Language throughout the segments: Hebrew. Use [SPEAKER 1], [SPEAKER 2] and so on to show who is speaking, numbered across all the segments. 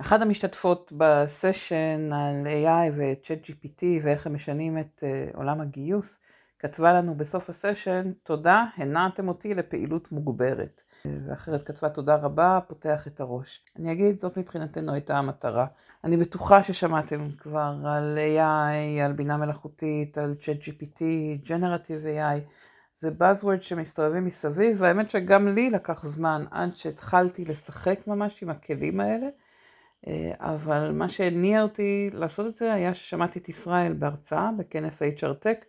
[SPEAKER 1] אחת המשתתפות בסשן על AI ו-Chat GPT ואיך הם משנים את uh, עולם הגיוס, כתבה לנו בסוף הסשן, תודה, הנעתם אותי לפעילות מוגברת. ואחרת כתבה תודה רבה, פותח את הראש. אני אגיד, זאת מבחינתנו הייתה המטרה. אני בטוחה ששמעתם כבר על AI, על בינה מלאכותית, על ChatGPT, Generative AI. זה Buzzword שמסתובבים מסביב, והאמת שגם לי לקח זמן עד שהתחלתי לשחק ממש עם הכלים האלה. אה, אבל מה שהניע אותי לעשות את זה היה ששמעתי את ישראל בהרצאה בכנס HR Tech.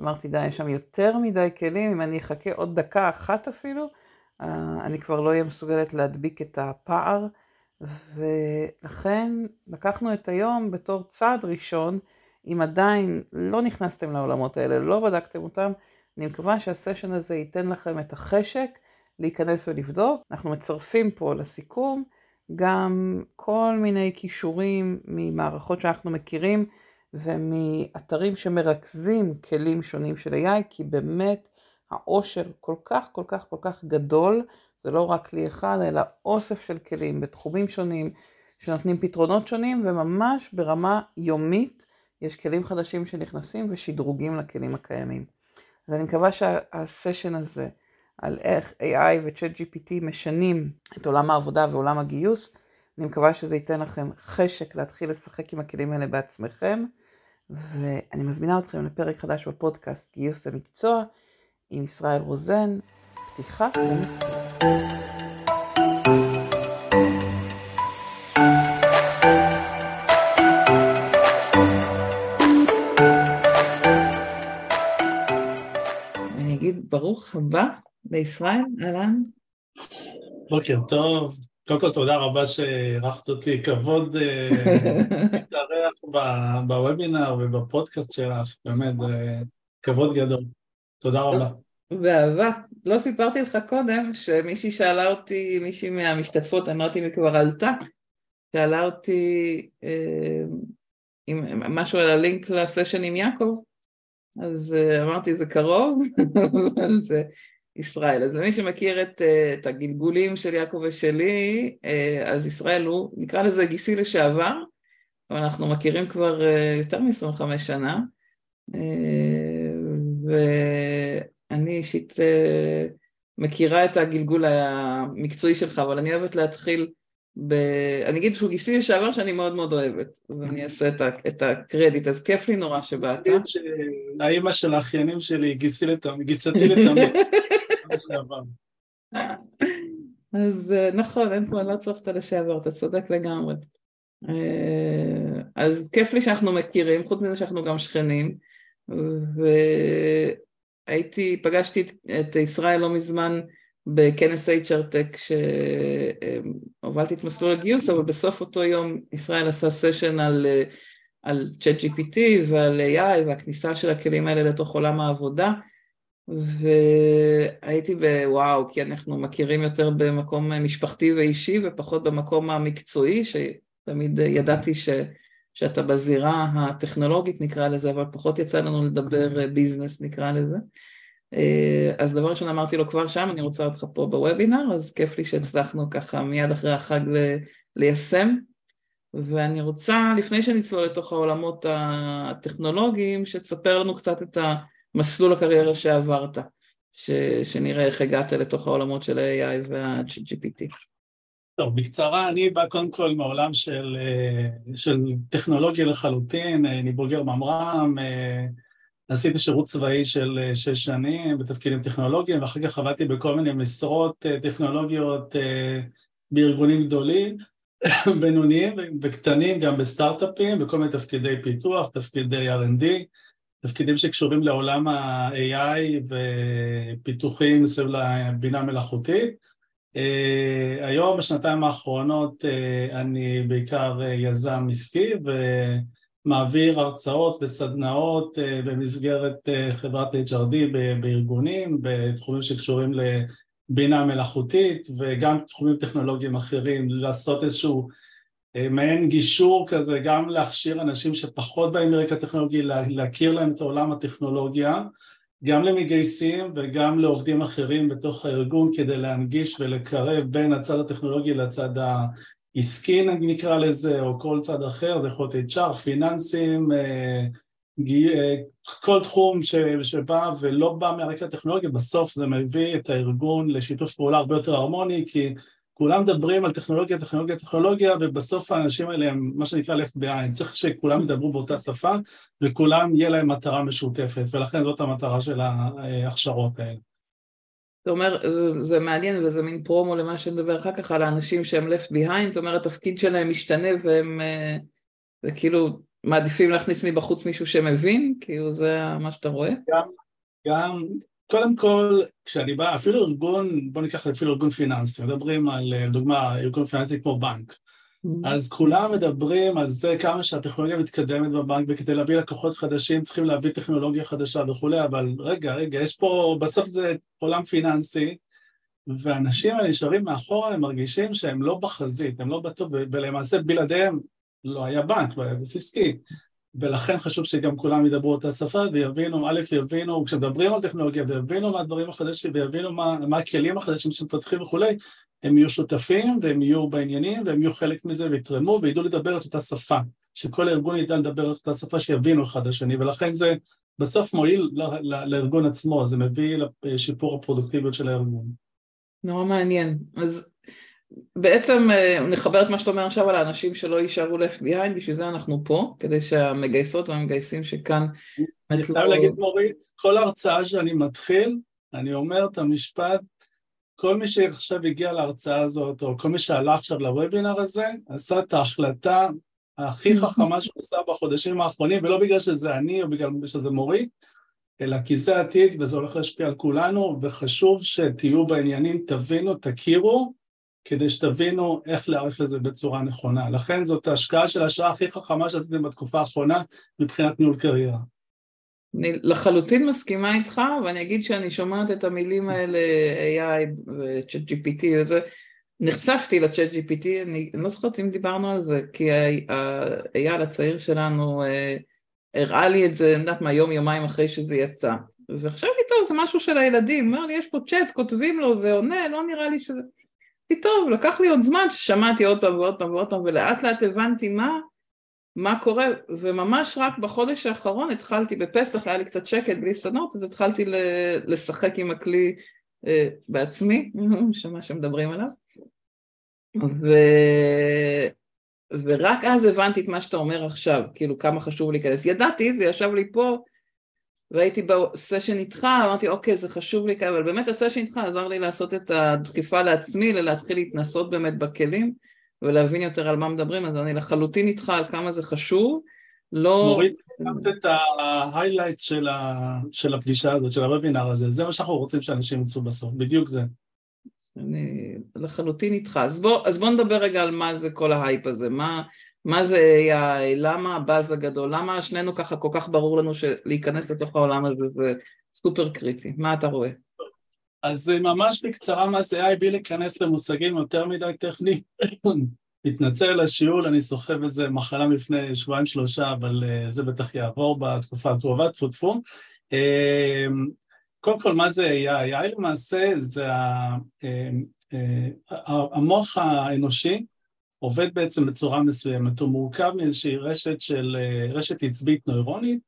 [SPEAKER 1] אמרתי, די, יש שם יותר מדי כלים, אם אני אחכה עוד דקה אחת אפילו, אה, אני כבר לא אהיה מסוגלת להדביק את הפער, ולכן לקחנו את היום בתור צעד ראשון, אם עדיין לא נכנסתם לעולמות האלה, לא בדקתם אותם, אני מקווה שהסשן הזה ייתן לכם את החשק להיכנס ולבדוק. אנחנו מצרפים פה לסיכום גם כל מיני כישורים ממערכות שאנחנו מכירים ומאתרים שמרכזים כלים שונים של AI, כי באמת העושר כל כך כל כך כל כך גדול, זה לא רק כלי אחד, אלא אוסף של כלים בתחומים שונים, שנותנים פתרונות שונים, וממש ברמה יומית יש כלים חדשים שנכנסים ושדרוגים לכלים הקיימים. אז אני מקווה שהסשן הזה על איך AI ו-Chat GPT משנים את עולם העבודה ועולם הגיוס, אני מקווה שזה ייתן לכם חשק להתחיל לשחק עם הכלים האלה בעצמכם, ואני מזמינה אתכם לפרק חדש בפודקאסט גיוס המקצוע. עם ישראל רוזן, פתיחה ברוך הבא לישראל, אהלן.
[SPEAKER 2] בוקר טוב, קודם כל תודה רבה שאירחת אותי, כבוד אה, להתארח בוובינר ובפודקאסט שלך, באמת, אה, כבוד גדול. תודה רבה.
[SPEAKER 1] באהבה. לא סיפרתי לך קודם שמישהי שאלה אותי, מישהי מהמשתתפות, אני לא יודעת אם היא כבר עלתה, שאלה אותי אה, עם משהו על הלינק לסשן עם יעקב, אז אה, אמרתי זה קרוב, אבל זה ישראל. אז למי שמכיר את, אה, את הגלגולים של יעקב ושלי, אה, אז ישראל הוא, נקרא לזה גיסי לשעבר, אבל אנחנו מכירים כבר אה, יותר מ-25 שנה. ואני אישית מכירה את הגלגול המקצועי שלך, אבל אני אוהבת להתחיל ב... אני אגיד שהוא גיסי לשעבר שאני מאוד מאוד אוהבת, אז אני אעשה את, ה... את הקרדיט, אז כיף לי נורא שבאת.
[SPEAKER 2] האימא של האחיינים שלי גיסתי לתמיד.
[SPEAKER 1] אז אה, נכון, אין פה, אני לא צריך את הלשעבר, אתה צודק לגמרי. אה, אז כיף לי שאנחנו מכירים, חוץ מזה שאנחנו גם שכנים. והייתי, פגשתי את ישראל לא מזמן בכנס HR Tech שהובלתי את מסלול הגיוס, אבל בסוף אותו יום ישראל עשה סשן על, על ChatGPT ועל AI והכניסה של הכלים האלה לתוך עולם העבודה והייתי בוואו, כי אנחנו מכירים יותר במקום משפחתי ואישי ופחות במקום המקצועי, שתמיד ידעתי ש... שאתה בזירה הטכנולוגית נקרא לזה, אבל פחות יצא לנו לדבר ביזנס נקרא לזה. אה, אז דבר ראשון אמרתי לו כבר שם, אני רוצה אותך פה בוובינר, אז כיף לי שהצלחנו ככה מיד אחרי החג ליישם. ואני רוצה, לפני שנצלול לתוך העולמות הטכנולוגיים, שתספר לנו קצת את המסלול הקריירה שעברת, ש, שנראה איך הגעת לתוך העולמות של ה-AI וה-GPT.
[SPEAKER 2] טוב, בקצרה, אני בא קודם כל מעולם של, אה, של טכנולוגיה לחלוטין, אה, אני בוגר ממר"ם, אה, עשיתי שירות צבאי של שש שנים בתפקידים טכנולוגיים, ואחר כך עבדתי בכל מיני משרות טכנולוגיות בארגונים גדולים, בינוניים וקטנים, גם בסטארט-אפים, בכל מיני תפקידי פיתוח, תפקידי R&D, תפקידים שקשורים לעולם ה-AI ופיתוחים סביב לבינה מלאכותית. Uh, היום, בשנתיים האחרונות, uh, אני בעיקר uh, יזם עסקי ומעביר הרצאות וסדנאות במסגרת חברת HRD בארגונים, בתחומים שקשורים לבינה מלאכותית וגם תחומים טכנולוגיים אחרים, לעשות איזשהו מעין גישור כזה, גם להכשיר אנשים שפחות באים מרקע טכנולוגי, להכיר להם את עולם הטכנולוגיה גם למגייסים וגם לעובדים אחרים בתוך הארגון כדי להנגיש ולקרב בין הצד הטכנולוגי לצד עסקי נקרא לזה, או כל צד אחר, זה יכול להיות HR, פיננסים, כל תחום שבא ולא בא מהרקע הטכנולוגי, בסוף זה מביא את הארגון לשיתוף פעולה הרבה יותר הרמוני, כי כולם מדברים על טכנולוגיה, טכנולוגיה, טכנולוגיה, ובסוף האנשים האלה הם מה שנקרא left behind, צריך שכולם ידברו באותה שפה, וכולם יהיה להם מטרה משותפת, ולכן זאת המטרה של ההכשרות האלה.
[SPEAKER 1] זאת אומרת, זה, זה מעניין וזה מין פרומו למה שנדבר אחר כך על האנשים שהם left behind, זאת אומרת, התפקיד שלהם משתנה והם וכאילו מעדיפים להכניס מבחוץ מישהו שמבין, כאילו זה מה שאתה רואה?
[SPEAKER 2] גם, גם קודם כל, כשאני בא, אפילו ארגון, בוא ניקח אפילו ארגון פיננסי, מדברים על, דוגמה, ארגון פיננסי כמו בנק, mm-hmm. אז כולם מדברים על זה כמה שהטכנולוגיה מתקדמת בבנק, וכדי להביא לקוחות חדשים צריכים להביא טכנולוגיה חדשה וכולי, אבל רגע, רגע, יש פה, בסוף זה עולם פיננסי, ואנשים האלה נשארים מאחורה, הם מרגישים שהם לא בחזית, הם לא בטוב, ולמעשה בלעדיהם לא היה בנק, לא היה גוף עסקי. ולכן חשוב שגם כולם ידברו אותה שפה ויבינו, א', יבינו, כשמדברים על טכנולוגיה ויבינו מה הדברים החדשים ויבינו מה, מה הכלים החדשים שמפתחים וכולי, הם יהיו שותפים והם יהיו בעניינים והם יהיו חלק מזה ויתרמו וידעו לדבר את אותה שפה, שכל הארגון ידע לדבר את אותה שפה שיבינו אחד לשני ולכן זה בסוף מועיל לארגון עצמו, זה מביא לשיפור הפרודוקטיביות של הארגון.
[SPEAKER 1] נורא מעניין. אז בעצם אה, נחבר את מה שאתה אומר עכשיו על האנשים שלא יישארו left behind, בשביל זה אנחנו פה, כדי שהמגייסות והמגייסים שכאן...
[SPEAKER 2] אני חייב להגיד מורית, כל הרצאה שאני מתחיל, אני אומר את המשפט, כל מי שעכשיו הגיע להרצאה הזאת, או כל מי שעלה עכשיו לוובינר הזה, עשה את ההחלטה הכי חכמה שהוא עשה בחודשים האחרונים, ולא בגלל שזה אני או בגלל שזה מורית, אלא כי זה עתיד וזה הולך להשפיע על כולנו, וחשוב שתהיו בעניינים, תבינו, תכירו, כדי שתבינו איך להעריך לזה בצורה נכונה. לכן זאת ההשקעה של השעה הכי חכמה שעשיתם בתקופה האחרונה מבחינת ניהול קריירה.
[SPEAKER 1] אני לחלוטין מסכימה איתך, ואני אגיד שאני שומעת את המילים האלה, AI ו-chat GPT וזה, נחשפתי ל-chat GPT, אני לא זוכרת אם דיברנו על זה, כי האייל הצעיר שלנו אה, הראה לי את זה, אני יודעת מה, יום יומיים אחרי שזה יצא. וחשבתי, טוב, זה משהו של הילדים, אמר לי, יש פה צ'אט, כותבים לו, זה עונה, לא נראה לי שזה... טוב, לקח לי עוד זמן ששמעתי עוד פעם ועוד פעם ועוד פעם ולאט לאט הבנתי מה, מה קורה. וממש רק בחודש האחרון התחלתי בפסח, היה לי קצת שקט בלי סדנות אז התחלתי לשחק עם הכלי אה, בעצמי, שמה שמדברים עליו. ו... ורק אז הבנתי את מה שאתה אומר עכשיו, כאילו כמה חשוב להיכנס, ידעתי, זה ישב לי פה והייתי בסשן איתך, אמרתי אוקיי זה חשוב לי, אבל באמת הסשן איתך עזר לי לעשות את הדחיפה לעצמי, להתחיל להתנסות באמת בכלים ולהבין יותר על מה מדברים, אז אני לחלוטין איתך על כמה זה חשוב.
[SPEAKER 2] לא... מורית, הקמת את ה highlight של, ה... של הפגישה הזאת, של הוובינר הזה, זה מה שאנחנו רוצים שאנשים יצאו בסוף, בדיוק זה.
[SPEAKER 1] אני לחלוטין איתך. אז בוא, אז בוא נדבר רגע על מה זה כל ההייפ הזה, מה, מה זה AI, למה הבאז הגדול, למה שנינו ככה כל כך ברור לנו שלהיכנס לתוך העולם הזה זה סופר קריטי, מה אתה רואה?
[SPEAKER 2] אז ממש בקצרה מה זה AI בלי להיכנס למושגים יותר מדי טכניים. מתנצל על השיעול, אני סוחב איזה מחלה לפני שבועיים שלושה, אבל uh, זה בטח יעבור בתקופה הקרובה, טפו טפו. Uh, קודם כל, מה זה AI? AI למעשה זה uh, המוח האנושי עובד בעצם בצורה מסוימת, הוא מורכב מאיזושהי רשת של, אה, רשת עצבית נוירונית,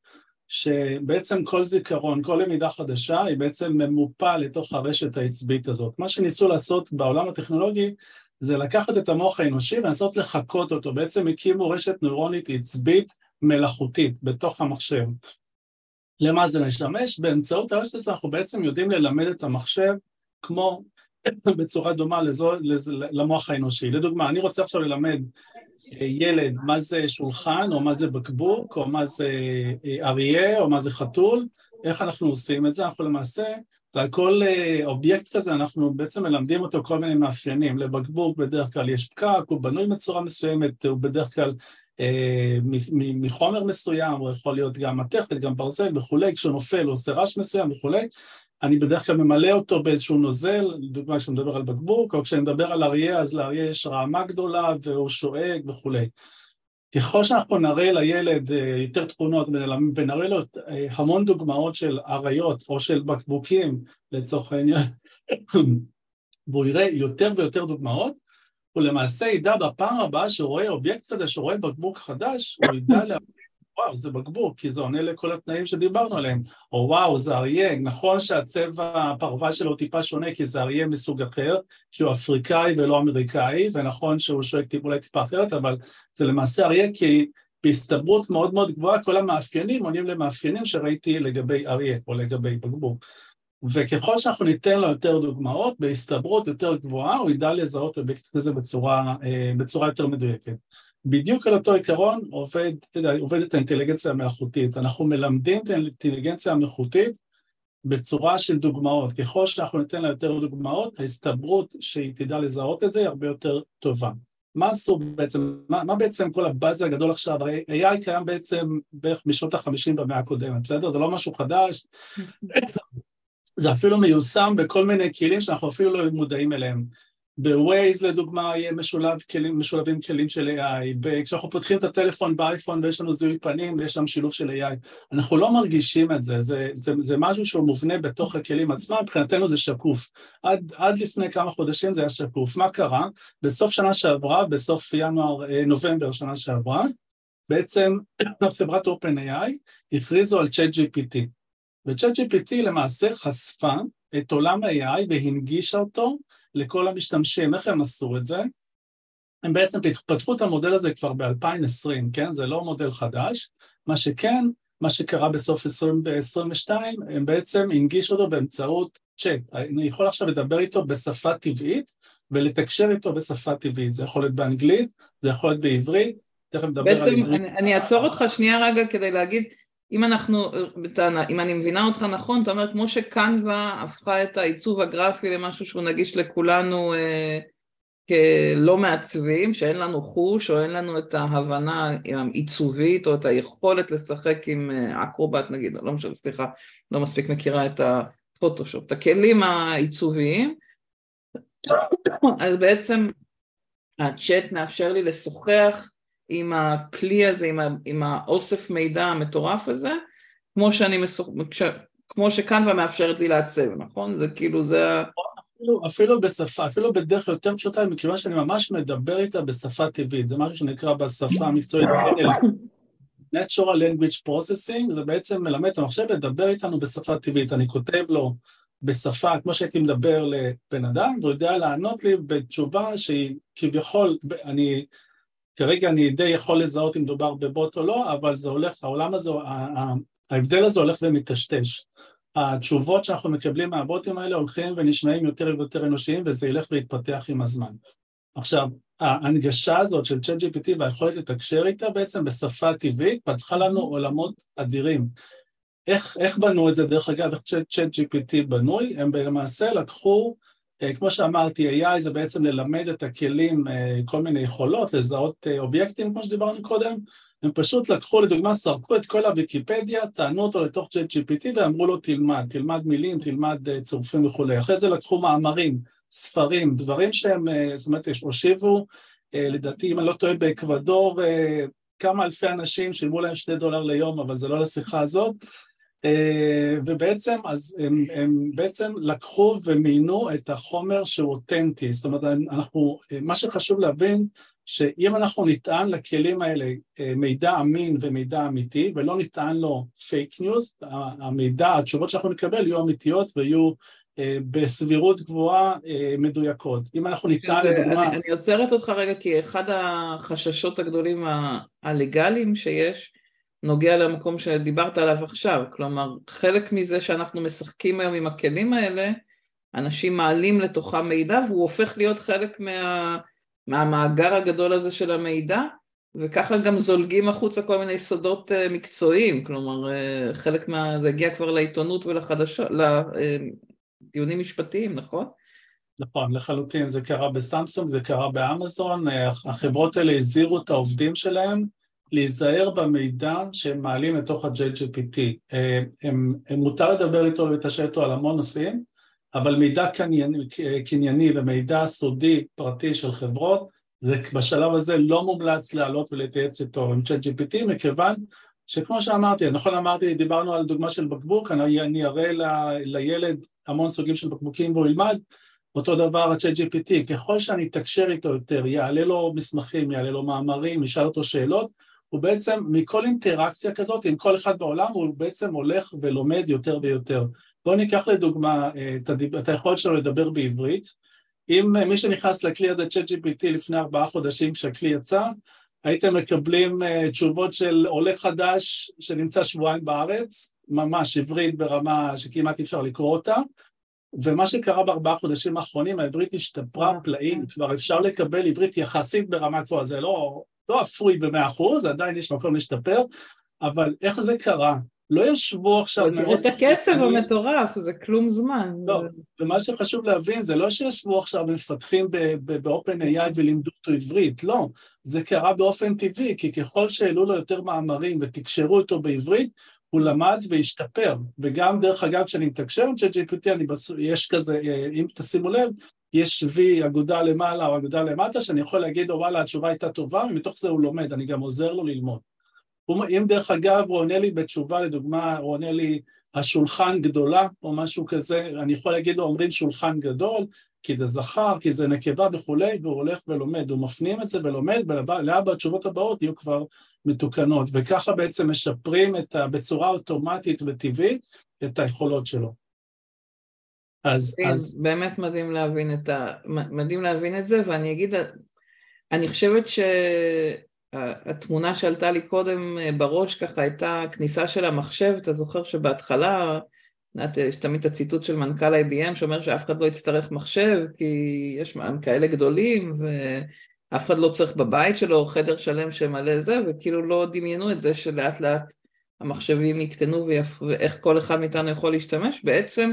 [SPEAKER 2] שבעצם כל זיכרון, כל למידה חדשה היא בעצם ממופה לתוך הרשת העצבית הזאת. מה שניסו לעשות בעולם הטכנולוגי זה לקחת את המוח האנושי ולנסות לחקות אותו, בעצם הקימו רשת נוירונית עצבית מלאכותית בתוך המחשב. למה זה משמש? באמצעות הרשת הזאת אנחנו בעצם יודעים ללמד את המחשב כמו בצורה דומה לזו, לזו, למוח האנושי. לדוגמה, אני רוצה עכשיו ללמד אה, ילד מה זה שולחן, או מה זה בקבוק, או מה זה אה, אריה, או מה זה חתול, איך אנחנו עושים את זה? אנחנו למעשה, על כל אה, אובייקט כזה אנחנו בעצם מלמדים אותו כל מיני מאפיינים. לבקבוק בדרך כלל יש פקק, הוא בנוי בצורה מסוימת, הוא בדרך כלל מחומר מסוים, הוא יכול להיות גם מתכת, גם ברזל וכולי, כשהוא נופל הוא עושה רעש מסוים וכולי, אני בדרך כלל ממלא אותו באיזשהו נוזל, לדוגמה כשאני מדבר על בקבוק, או כשאני מדבר על אריה, אז לאריה יש רעמה גדולה והוא שואג וכולי. ככל שאנחנו נראה לילד אה, יותר תכונות ונראה לו אה, המון דוגמאות של אריות או של בקבוקים לצורך העניין, והוא יראה יותר ויותר דוגמאות, הוא למעשה ידע בפעם הבאה שהוא רואה אובייקט חדש, שהוא רואה בקבוק חדש, הוא ידע להבין, וואו, זה בקבוק, כי זה עונה לכל התנאים שדיברנו עליהם. או וואו, זה אריה, נכון שהצבע הפרווה שלו טיפה שונה, כי זה אריה מסוג אחר, כי הוא אפריקאי ולא אמריקאי, ונכון שהוא שואק אולי טיפה אחרת, אבל זה למעשה אריה כי בהסתברות מאוד מאוד גבוהה כל המאפיינים עונים למאפיינים שראיתי לגבי אריה או לגבי בקבוק. וככל שאנחנו ניתן לו יותר דוגמאות, בהסתברות יותר גבוהה, הוא ידע לזהות אובייקט כזה בצורה, אה, בצורה יותר מדויקת. בדיוק על אותו עיקרון עובד, עובדת האינטליגנציה המלאכותית. אנחנו מלמדים את האינטליגנציה המלאכותית בצורה של דוגמאות. ככל שאנחנו ניתן לה יותר דוגמאות, ההסתברות שהיא תדע לזהות את זה היא הרבה יותר טובה. מה עשו בעצם, מה, מה בעצם כל הבאז הגדול עכשיו? הרי AI קיים בעצם בערך משנות החמישים במאה הקודמת, בסדר? זה לא משהו חדש, זה אפילו מיושם בכל מיני כלים שאנחנו אפילו לא מודעים אליהם. ב-Waze לדוגמה יהיה משולב כלים, משולבים כלים של AI, כשאנחנו פותחים את הטלפון באייפון ויש לנו זיהוי פנים ויש שם שילוב של AI, אנחנו לא מרגישים את זה, זה, זה, זה משהו שהוא מובנה בתוך הכלים עצמם, מבחינתנו זה שקוף. עד, עד לפני כמה חודשים זה היה שקוף. מה קרה? בסוף שנה שעברה, בסוף ינואר, אה, נובמבר שנה שעברה, בעצם חברת OpenAI הכריזו על ChatGPT. ו-ChatGPT למעשה חשפה את עולם ה-AI והנגישה אותו לכל המשתמשים. איך הם עשו את זה? הם בעצם פתחו את המודל הזה כבר ב-2020, כן? זה לא מודל חדש. מה שכן, מה שקרה בסוף 2022, הם בעצם הנגישו אותו באמצעות צ'אט. אני יכול עכשיו לדבר איתו בשפה טבעית ולתקשר איתו בשפה טבעית. זה יכול להיות באנגלית, זה יכול להיות בעברית, תכף נדבר על עברית.
[SPEAKER 1] בעצם אני, אעצור אותך שנייה רגע כדי להגיד, אם אנחנו, אם אני מבינה אותך נכון, אתה אומר כמו שקנווה הפכה את העיצוב הגרפי למשהו שהוא נגיש לכולנו אה, כלא מעצבים, שאין לנו חוש או אין לנו את ההבנה העיצובית או את היכולת לשחק עם אה, אקרובט נגיד, לא משנה, סליחה, לא מספיק מכירה את הפוטושופ, את הכלים העיצוביים, אז בעצם הצ'אט מאפשר לי לשוחח עם הכלי הזה, עם, ה, עם האוסף מידע המטורף הזה, כמו שאני מסוכ... כמו שכאן ומאפשרת לי לעצב, נכון? זה כאילו, זה...
[SPEAKER 2] אפילו, אפילו בשפה, אפילו בדרך יותר פשוטה, מכיוון שאני ממש מדבר איתה בשפה טבעית, זה משהו שנקרא בשפה המקצועית. Natural Language Processing, זה בעצם מלמד את המחשב לדבר איתנו בשפה טבעית, אני כותב לו בשפה, כמו שהייתי מדבר לבן אדם, והוא יודע לענות לי בתשובה שהיא כביכול, אני כרגע אני די יכול לזהות אם מדובר בבוט או לא, אבל זה הולך, העולם הזה, ההבדל הזה הולך ומטשטש. התשובות שאנחנו מקבלים מהבוטים האלה הולכים ונשמעים יותר ויותר אנושיים וזה ילך ויתפתח עם הזמן. עכשיו, ההנגשה הזאת של ChatGPT והיכולת לתקשר איתה בעצם בשפה טבעית פתחה לנו עולמות אדירים. איך, איך בנו את זה? דרך אגב, איך ChatGPT בנוי? הם למעשה לקחו כמו שאמרתי, AI זה בעצם ללמד את הכלים אה, כל מיני יכולות, לזהות אה, אובייקטים, כמו שדיברנו קודם, הם פשוט לקחו, לדוגמה, סרקו את כל הוויקיפדיה, טענו אותו לתוך צ'אט GPT ואמרו לו תלמד, תלמד מילים, תלמד צירופים וכולי. אחרי זה לקחו מאמרים, ספרים, דברים שהם, זאת אומרת, הושיבו, לדעתי, אם אני לא טועה, באקוודור, כמה אלפי אנשים שילמו להם שני דולר ליום, אבל זה לא לשיחה הזאת, אה, ובעצם אז הם, הם בעצם לקחו ומיינו את החומר שהוא אותנטי, זאת אומרת אנחנו, מה שחשוב להבין שאם אנחנו נטען לכלים האלה אה, מידע אמין ומידע אמיתי ולא נטען לו fake news, המידע, התשובות שאנחנו נקבל יהיו אמיתיות ויהיו אה, בסבירות גבוהה מדויקות. אם אנחנו נטען לדוגמה...
[SPEAKER 1] אני, אני עוצרת אותך רגע כי אחד החששות הגדולים הלגאליים שיש נוגע למקום שדיברת עליו עכשיו, כלומר חלק מזה שאנחנו משחקים היום עם הכלים האלה, אנשים מעלים לתוכם מידע והוא הופך להיות חלק מה, מהמאגר הגדול הזה של המידע וככה גם זולגים החוצה כל מיני סודות אה, מקצועיים, כלומר אה, חלק מה... זה הגיע כבר לעיתונות ולחדשות, לדיונים משפטיים, נכון?
[SPEAKER 2] נכון, לחלוטין, זה קרה בסמסונג, זה קרה באמזון, אה, החברות האלה הזהירו את העובדים שלהם להיזהר במידע שהם מעלים לתוך ה-JGPT. אה, מותר לדבר איתו ולתשאל איתו על המון נושאים, אבל מידע קנייני, קנייני ומידע סודי פרטי של חברות, זה בשלב הזה לא מומלץ לעלות ולהתייעץ איתו עם ChatGPT, מכיוון שכמו שאמרתי, נכון אמרתי, דיברנו על דוגמה של בקבוק, אני, אני אראה ל, לילד המון סוגים של בקבוקים והוא ילמד, אותו דבר ה-chat GPT, ככל שאני אתקשר איתו יותר, יעלה לו מסמכים, יעלה לו מאמרים, ישאל אותו שאלות, הוא בעצם, מכל אינטראקציה כזאת, עם כל אחד בעולם, הוא בעצם הולך ולומד יותר ויותר. בואו ניקח לדוגמה אה, את היכולת שלו לדבר בעברית. אם אה, מי שנכנס לכלי הזה, ChatGPT, לפני ארבעה חודשים כשהכלי יצא, הייתם מקבלים uh, תשובות של עולה חדש שנמצא שבועיים בארץ, ממש עברית ברמה שכמעט אי אפשר לקרוא אותה, ומה שקרה בארבעה חודשים האחרונים, העברית השתפרה פלאים, כבר אפשר לקבל עברית יחסית ברמה גבוהה, זה לא, לא אפוי במאה אחוז, עדיין יש מקום להשתפר, אבל איך זה קרה? לא ישבו עכשיו...
[SPEAKER 1] את הקצב המטורף, זה כלום זמן.
[SPEAKER 2] לא, ומה שחשוב להבין זה לא שישבו עכשיו מפתחים באופן AI ולימדו אותו עברית, לא, זה קרה באופן טבעי, כי ככל שהעלו לו יותר מאמרים ותקשרו אותו בעברית, הוא למד והשתפר, וגם דרך אגב כשאני מתקשר עם ChatGPT, יש כזה, אם תשימו לב, יש וי אגודה למעלה או אגודה למטה, שאני יכול להגיד, וואלה, התשובה הייתה טובה, ומתוך זה הוא לומד, אני גם עוזר לו ללמוד. אם דרך אגב הוא עונה לי בתשובה, לדוגמה, הוא עונה לי השולחן גדולה או משהו כזה, אני יכול להגיד לו אומרים שולחן גדול, כי זה זכר, כי זה נקבה וכולי, והוא הולך ולומד, הוא מפנים את זה ולומד, ולהבא התשובות הבאות יהיו כבר מתוקנות, וככה בעצם משפרים את ה, בצורה אוטומטית וטבעית את היכולות שלו.
[SPEAKER 1] אז, אז... באמת מדהים להבין את ה... מדהים להבין את זה, ואני אגיד, אני חושבת ש... התמונה שעלתה לי קודם אה, בראש ככה הייתה כניסה של המחשב, אתה זוכר שבהתחלה, יש תמיד את הציטוט של מנכ"ל IBM שאומר שאף אחד לא יצטרך מחשב כי יש כאלה גדולים ואף אחד לא צריך בבית שלו חדר שלם שמלא זה וכאילו לא דמיינו את זה שלאט לאט המחשבים יקטנו ואיך כל אחד מאיתנו יכול להשתמש, בעצם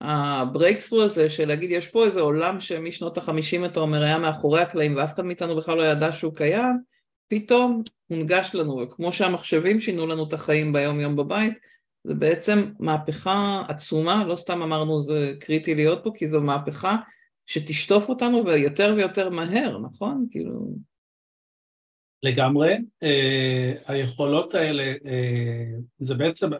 [SPEAKER 1] הברייקסרו הזה של להגיד יש פה איזה עולם שמשנות החמישים אתה אומר היה מאחורי הקלעים ואף אחד מאיתנו בכלל לא ידע שהוא קיים פתאום הונגש לנו, וכמו שהמחשבים שינו לנו את החיים ביום יום בבית, זה בעצם מהפכה עצומה, לא סתם אמרנו זה קריטי להיות פה, כי זו מהפכה שתשטוף אותנו ויותר ויותר מהר, נכון? כאילו...
[SPEAKER 2] לגמרי. אה, היכולות האלה, אה, זה בעצם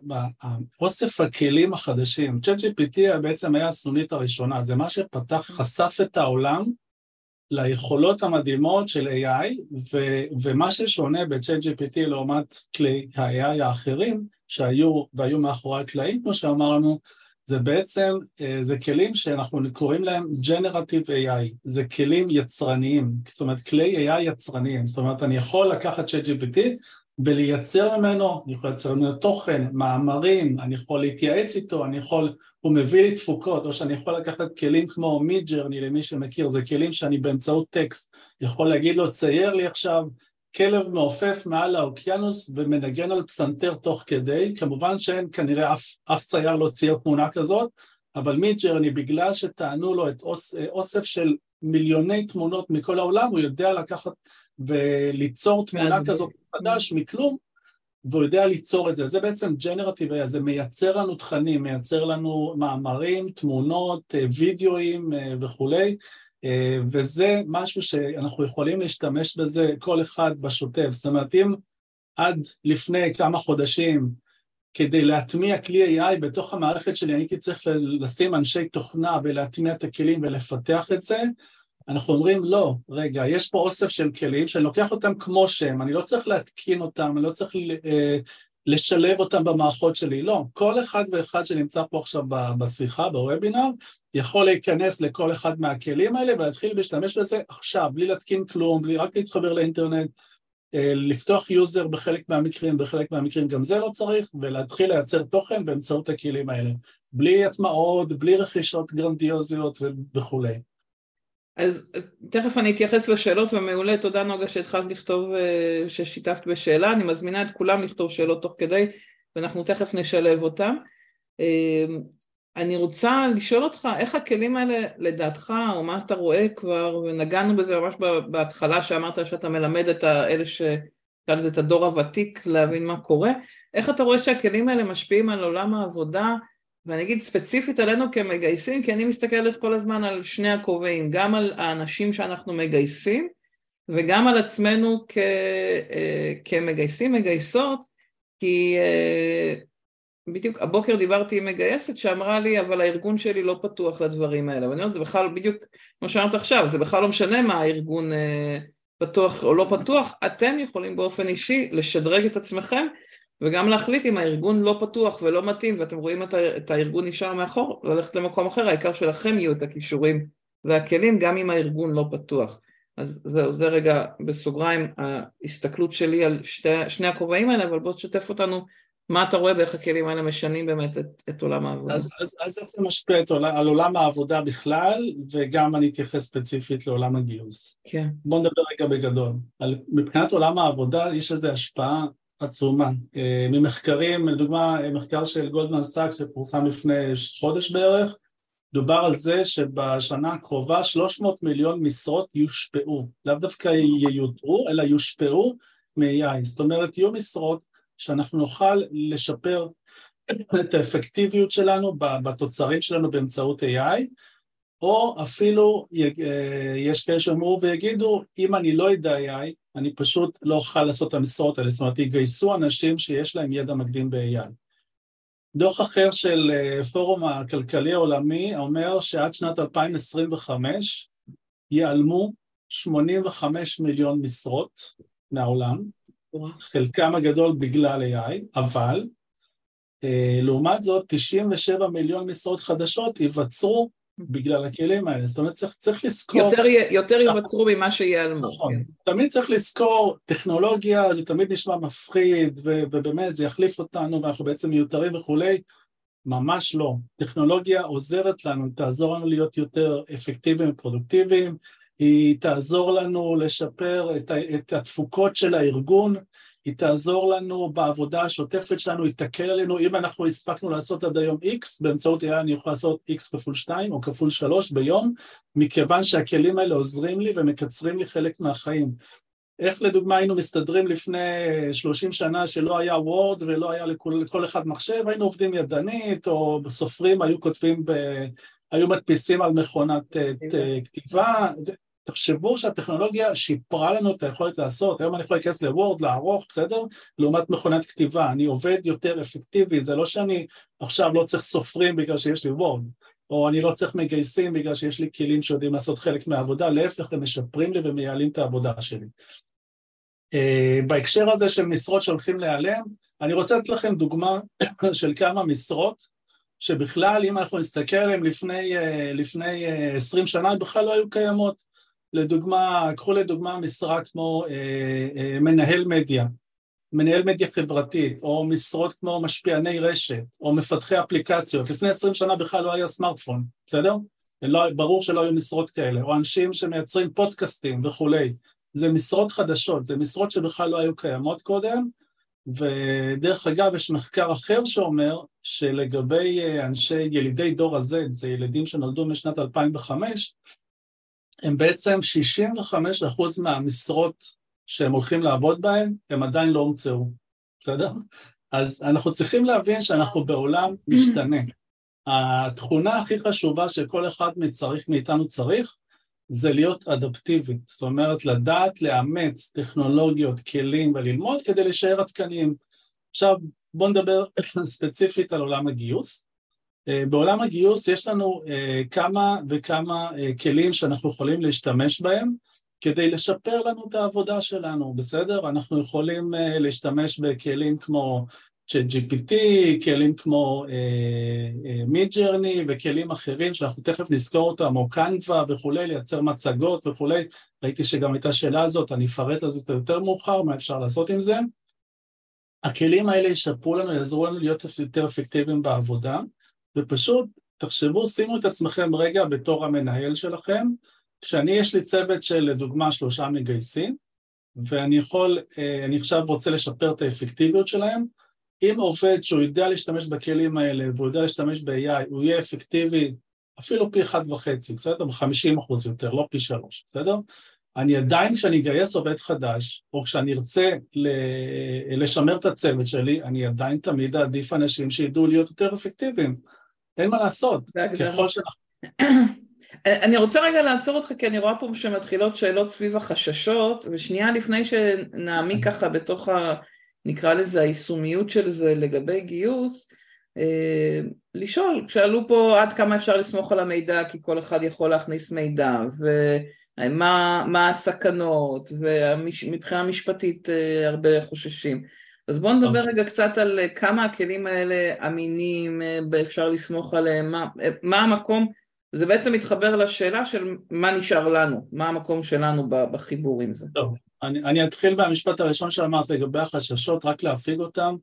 [SPEAKER 2] אוסף הכלים החדשים. ChatGPT בעצם היה הסנונית הראשונה, זה מה שפתח, חשף את העולם ליכולות המדהימות של AI, ו, ומה ששונה ב-Chat GPT לעומת כלי ה-AI האחרים שהיו והיו מאחורי הקלעים, כמו שאמרנו, זה בעצם, אה, זה כלים שאנחנו קוראים להם Generative AI, זה כלים יצרניים, זאת אומרת כלי AI יצרניים, זאת אומרת אני יכול לקחת Chat GPT ולייצר ממנו, אני יכול לייצר ממנו תוכן, מאמרים, אני יכול להתייעץ איתו, אני יכול הוא מביא לי תפוקות, או שאני יכול לקחת כלים כמו Midjourney למי שמכיר, זה כלים שאני באמצעות טקסט. יכול להגיד לו צייר לי עכשיו כלב מעופף מעל האוקיינוס ומנגן על פסנתר תוך כדי, כמובן שאין כנראה אף, אף צייר לא צייר תמונה כזאת, אבל Midjourney בגלל שטענו לו את אוס, אוסף של מיליוני תמונות מכל העולם, הוא יודע לקחת וליצור תמונה כזאת חדש מכלום, והוא יודע ליצור את זה, זה בעצם ג'נרטיב, זה מייצר לנו תכנים, מייצר לנו מאמרים, תמונות, אה, וידאוים אה, וכולי, אה, וזה משהו שאנחנו יכולים להשתמש בזה כל אחד בשוטף, זאת אומרת אם עד לפני כמה חודשים כדי להטמיע כלי AI בתוך המערכת שלי הייתי צריך לשים אנשי תוכנה ולהטמיע את הכלים ולפתח את זה, אנחנו אומרים לא, רגע, יש פה אוסף של כלים שאני לוקח אותם כמו שהם, אני לא צריך להתקין אותם, אני לא צריך אה, לשלב אותם במערכות שלי, לא, כל אחד ואחד שנמצא פה עכשיו בשיחה, בוובינר, יכול להיכנס לכל אחד מהכלים האלה ולהתחיל להשתמש בזה עכשיו, בלי להתקין כלום, בלי רק להתחבר לאינטרנט, אה, לפתוח user בחלק מהמקרים, בחלק מהמקרים גם זה לא צריך, ולהתחיל לייצר תוכן באמצעות הכלים האלה, בלי הטמעות, בלי רכישות גרנדיוזיות וכולי.
[SPEAKER 1] אז תכף אני אתייחס לשאלות ומעולה, תודה נוגה שהתחלת לכתוב, אה, ששיתפת בשאלה, אני מזמינה את כולם לכתוב שאלות תוך כדי ואנחנו תכף נשלב אותם. אה, אני רוצה לשאול אותך, איך הכלים האלה לדעתך, או מה אתה רואה כבר, ונגענו בזה ממש בהתחלה שאמרת שאתה מלמד את האלה ש... נקרא לזה את הדור הוותיק להבין מה קורה, איך אתה רואה שהכלים האלה משפיעים על עולם העבודה ואני אגיד ספציפית עלינו כמגייסים, כי אני מסתכלת כל הזמן על שני הכובעים, גם על האנשים שאנחנו מגייסים וגם על עצמנו כ, אה, כמגייסים, מגייסות, כי אה, בדיוק הבוקר דיברתי עם מגייסת שאמרה לי אבל הארגון שלי לא פתוח לדברים האלה. ואני אומרת זה בכלל בדיוק כמו שאמרת עכשיו זה בכלל לא משנה מה הארגון אה, פתוח או לא פתוח אתם יכולים באופן אישי לשדרג את עצמכם וגם להחליט אם הארגון לא פתוח ולא מתאים ואתם רואים את, הארגון נשאר מאחור ללכת למקום אחר העיקר שלכם יהיו את הכישורים והכלים גם אם הארגון לא פתוח אז זהו, זה רגע בסוגריים ההסתכלות שלי על שתי, שני הכובעים האלה, אבל בוא תשתף אותנו מה אתה רואה ואיך הכלים האלה משנים באמת את, את עולם העבודה.
[SPEAKER 2] אז, אז, אז איך זה משפיע את, על עולם העבודה בכלל, וגם אני אתייחס ספציפית לעולם הגיוס.
[SPEAKER 1] כן.
[SPEAKER 2] בוא נדבר רגע בגדול. על, מבחינת עולם העבודה יש לזה השפעה עצומה. אה, ממחקרים, לדוגמה מחקר של גולדמן סאק שפורסם לפני חודש בערך, דובר על זה שבשנה הקרובה 300 מיליון משרות יושפעו, לאו דווקא ייודרו, אלא יושפעו מ-AI, זאת אומרת יהיו משרות שאנחנו נוכל לשפר את האפקטיביות שלנו בתוצרים שלנו באמצעות AI, או אפילו יש כאלה שאומרו ויגידו, אם אני לא אדע AI, אני פשוט לא אוכל לעשות את המשרות האלה, זאת אומרת, יגייסו אנשים שיש להם ידע מקדים ב-AI. דוח אחר של אה, פורום הכלכלי העולמי אומר שעד שנת 2025 ייעלמו 85 מיליון משרות מהעולם, חלקם הגדול בגלל AI, אבל אה, לעומת זאת 97 מיליון משרות חדשות ייווצרו בגלל הכלים האלה, זאת אומרת צריך, צריך לזכור...
[SPEAKER 1] יותר, יותר ייווצרו ממה שיעלמו.
[SPEAKER 2] נכון, כן. תמיד צריך לזכור, טכנולוגיה זה תמיד נשמע מפחיד ו, ובאמת זה יחליף אותנו ואנחנו בעצם מיותרים וכולי, ממש לא. טכנולוגיה עוזרת לנו, תעזור לנו להיות יותר אפקטיביים ופרודוקטיביים, היא תעזור לנו לשפר את, את התפוקות של הארגון, היא תעזור לנו בעבודה השוטפת שלנו, היא תקל עלינו, אם אנחנו הספקנו לעשות עד היום X, באמצעות AI אני יכול לעשות X כפול 2 או כפול 3 ביום, מכיוון שהכלים האלה עוזרים לי ומקצרים לי חלק מהחיים. איך לדוגמה היינו מסתדרים לפני 30 שנה שלא היה וורד ולא היה לכל, לכל אחד מחשב, היינו עובדים ידנית או סופרים היו כותבים, ב, היו מדפיסים על מכונת אה, כתיבה, תחשבו שהטכנולוגיה שיפרה לנו את היכולת לעשות, היום אני יכול להיכנס לוורד, לערוך, בסדר? לעומת מכונת כתיבה, אני עובד יותר אפקטיבי, זה לא שאני עכשיו לא צריך סופרים בגלל שיש לי וורד, או אני לא צריך מגייסים בגלל שיש לי כלים שיודעים לעשות חלק מהעבודה, להפך הם משפרים לי ומייעלים את העבודה שלי. Uh, בהקשר הזה של משרות שהולכים להיעלם, אני רוצה לתת לכם דוגמה של כמה משרות שבכלל אם אנחנו נסתכל עליהן לפני, uh, לפני uh, 20 שנה בכלל לא היו קיימות. לדוגמה, קחו לדוגמה משרה כמו אה, אה, מנהל מדיה, מנהל מדיה חברתית, או משרות כמו משפיעני רשת, או מפתחי אפליקציות, לפני עשרים שנה בכלל לא היה סמארטפון, בסדר? לא, ברור שלא היו משרות כאלה, או אנשים שמייצרים פודקאסטים וכולי, זה משרות חדשות, זה משרות שבכלל לא היו קיימות קודם, ודרך אגב יש מחקר אחר שאומר שלגבי אה, אנשי ילידי דור ה-Z, זה ילדים שנולדו משנת 2005, הם בעצם 65% מהמשרות שהם הולכים לעבוד בהן, הם עדיין לא הומצאו, בסדר? אז אנחנו צריכים להבין שאנחנו בעולם משתנה. התכונה הכי חשובה שכל אחד מצריך, מאיתנו צריך, זה להיות אדפטיבי, זאת אומרת לדעת לאמץ טכנולוגיות, כלים וללמוד כדי להישאר עדכניים. עכשיו בואו נדבר ספציפית על עולם הגיוס. אה, בעולם הגיוס יש לנו אה, כמה וכמה אה, כלים שאנחנו יכולים להשתמש בהם כדי לשפר לנו את העבודה שלנו, בסדר? אנחנו יכולים להשתמש בכלים כמו ChatGPT, כלים כמו מידג'רני וכלים אחרים שאנחנו תכף נזכור אותם, או קנווה וכולי, לייצר מצגות וכולי. ראיתי שגם הייתה שאלה על זאת, אני אפרט על זה יותר מאוחר, מה אפשר לעשות עם זה. הכלים האלה ישפרו לנו, יעזרו לנו להיות יותר אפקטיביים בעבודה. ופשוט תחשבו, שימו את עצמכם רגע בתור המנהל שלכם, כשאני יש לי צוות של לדוגמה שלושה מגייסים, ואני יכול, אה, אני עכשיו רוצה לשפר את האפקטיביות שלהם, אם עובד שהוא יודע להשתמש בכלים האלה והוא יודע להשתמש ב-AI, הוא יהיה אפקטיבי אפילו פי אחד וחצי, בסדר? ב-50 אחוז יותר, לא פי שלוש, בסדר? אני עדיין, כשאני אגייס עובד חדש, או כשאני ארצה לשמר את הצוות שלי, אני עדיין תמיד אעדיף אנשים שידעו להיות יותר אפקטיביים. אין מה לעשות, ככל שאנחנו...
[SPEAKER 1] אני רוצה רגע לעצור אותך כי אני רואה פה שמתחילות שאלות סביב החששות ושנייה לפני שנעמיק ככה בתוך ה... נקרא לזה היישומיות של זה לגבי גיוס אה, לשאול, שאלו פה עד כמה אפשר לסמוך על המידע כי כל אחד יכול להכניס מידע ומה מה הסכנות ומבחינה משפטית אה, הרבה חוששים אז בואו נדבר רגע קצת על כמה הכלים האלה אמינים, אפשר לסמוך עליהם, מה, מה המקום, זה בעצם מתחבר לשאלה של מה נשאר לנו, מה המקום שלנו בחיבור עם זה.
[SPEAKER 2] טוב, אני, אני אתחיל מהמשפט הראשון שאמרת לגבי החששות, רק להפיג אותם.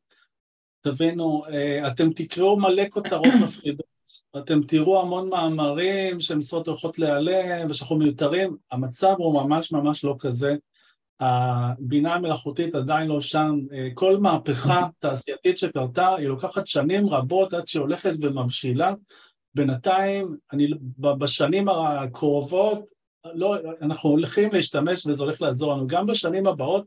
[SPEAKER 2] תבינו, אה, אתם תקראו מלא כותרות מפחידות, אתם תראו המון מאמרים שמשרות הולכות להיעלם ושאנחנו מיותרים, המצב הוא ממש ממש לא כזה. הבינה המלאכותית עדיין לא שם, אה, כל מהפכה תעשייתית שקרתה היא לוקחת שנים רבות עד שהיא הולכת ומבשילה, בינתיים, אני, בשנים הקרובות, לא, אנחנו הולכים להשתמש וזה הולך לעזור לנו. גם בשנים הבאות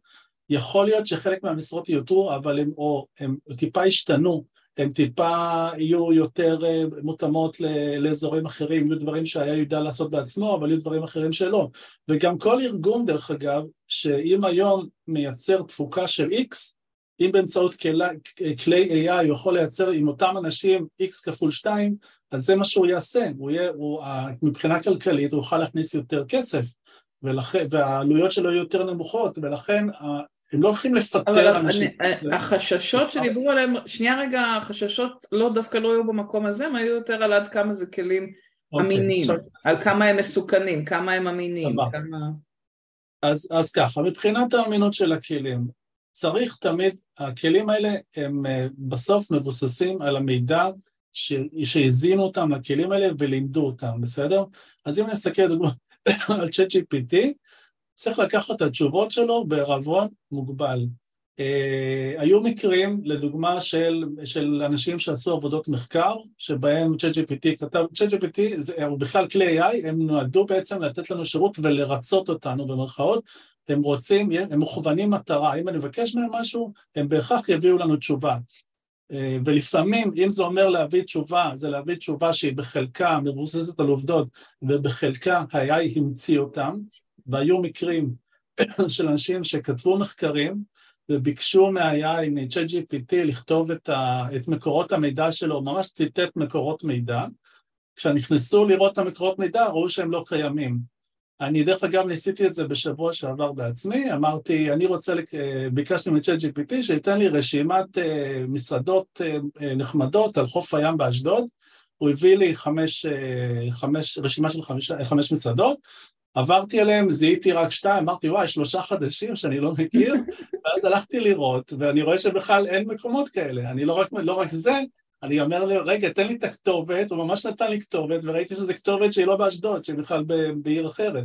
[SPEAKER 2] יכול להיות שחלק מהמשרות יותרו, אבל הם, או, הם טיפה השתנו, הם טיפה יהיו יותר אה, מותאמות לאזורים אחרים, יהיו דברים שהיה יודע לעשות בעצמו, אבל יהיו דברים אחרים שלא. וגם כל ארגון, דרך אגב, שאם היום מייצר תפוקה של X, אם באמצעות כלי AI הוא יכול לייצר עם אותם אנשים X כפול 2, אז זה מה שהוא יעשה, הוא יהיה, הוא, מבחינה כלכלית הוא יוכל להכניס יותר כסף, ולכן, והעלויות שלו יהיו יותר נמוכות, ולכן הם לא הולכים לפטר אנשים.
[SPEAKER 1] אני, החששות שדיברו עליהם, שנייה רגע, החששות לא דווקא לא היו במקום הזה, הם היו יותר על עד כמה זה כלים okay, אוקיי, אמינים, על כמה הם מסוכנים, כמה הם אמינים, כמה...
[SPEAKER 2] אז, אז ככה, מבחינת האמינות של הכלים, צריך תמיד, הכלים האלה הם אה, בסוף מבוססים על המידע שהזינו אותם לכלים האלה ולימדו אותם, בסדר? אז אם נסתכל על צ'אט GPT, צריך לקחת את התשובות שלו בערבון מוגבל. Uh, היו מקרים, לדוגמה, של, של אנשים שעשו עבודות מחקר, שבהם ChatGPT כתב, ChatGPT הוא בכלל כלי AI, הם נועדו בעצם לתת לנו שירות ולרצות אותנו במרכאות, הם רוצים, הם מכוונים מטרה, אם אני מבקש מהם משהו, הם בהכרח יביאו לנו תשובה. אה, ולפעמים, אם זה אומר להביא תשובה, זה להביא תשובה שהיא בחלקה מבוססת על עובדות, ובחלקה ה-AI המציא אותם, והיו מקרים של אנשים שכתבו מחקרים וביקשו מה-AI, מ-ChatGPT, לכתוב את, ה, את מקורות המידע שלו, ממש ציטט מקורות מידע. כשנכנסו לראות את המקורות מידע, ראו שהם לא קיימים. אני דרך אגב ניסיתי את זה בשבוע שעבר בעצמי, אמרתי, אני רוצה, ביקשתי מ-Chat GPT שייתן לי רשימת אה, מסעדות אה, נחמדות על חוף הים באשדוד, הוא הביא לי חמש, אה, חמש, רשימה של חמש, חמש מסעדות, עברתי עליהם, זיהיתי רק שתיים, אמרתי וואי, שלושה חדשים שאני לא מכיר, ואז הלכתי לראות, ואני רואה שבכלל אין מקומות כאלה, אני לא רק, לא רק זה, אני אומר לו, רגע, תן לי את הכתובת, הוא ממש נתן לי כתובת, וראיתי שזו כתובת שהיא לא באשדוד, שהיא בכלל בעיר אחרת.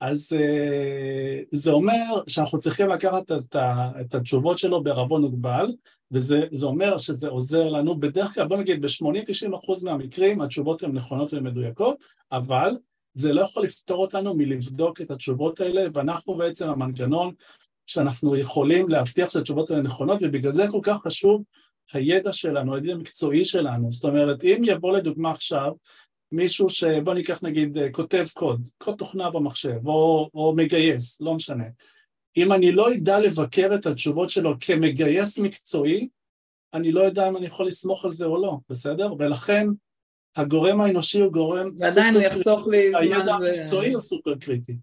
[SPEAKER 2] אז uh, זה אומר שאנחנו צריכים לקחת את, ה, את התשובות שלו בערבון מוגבל, וזה אומר שזה עוזר לנו, בדרך כלל, בוא נגיד, ב-80-90% מהמקרים התשובות הן נכונות ומדויקות, אבל זה לא יכול לפתור אותנו מלבדוק את התשובות האלה, ואנחנו בעצם המנגנון שאנחנו יכולים להבטיח שהתשובות האלה נכונות, ובגלל זה כל כך חשוב הידע שלנו, הידע המקצועי שלנו. זאת אומרת, אם יבוא לדוגמה עכשיו מישהו שבוא ניקח נגיד אה, כותב קוד, קוד תוכנה במחשב, או, או מגייס, לא משנה. אם אני לא אדע לבקר את התשובות שלו כמגייס מקצועי, אני לא יודע אם אני יכול לסמוך על זה או לא, בסדר? ולכן הגורם האנושי הוא גורם
[SPEAKER 1] ועדיין הוא יחסוך לי זמן
[SPEAKER 2] הידע המקצועי הוא סופר קריטי.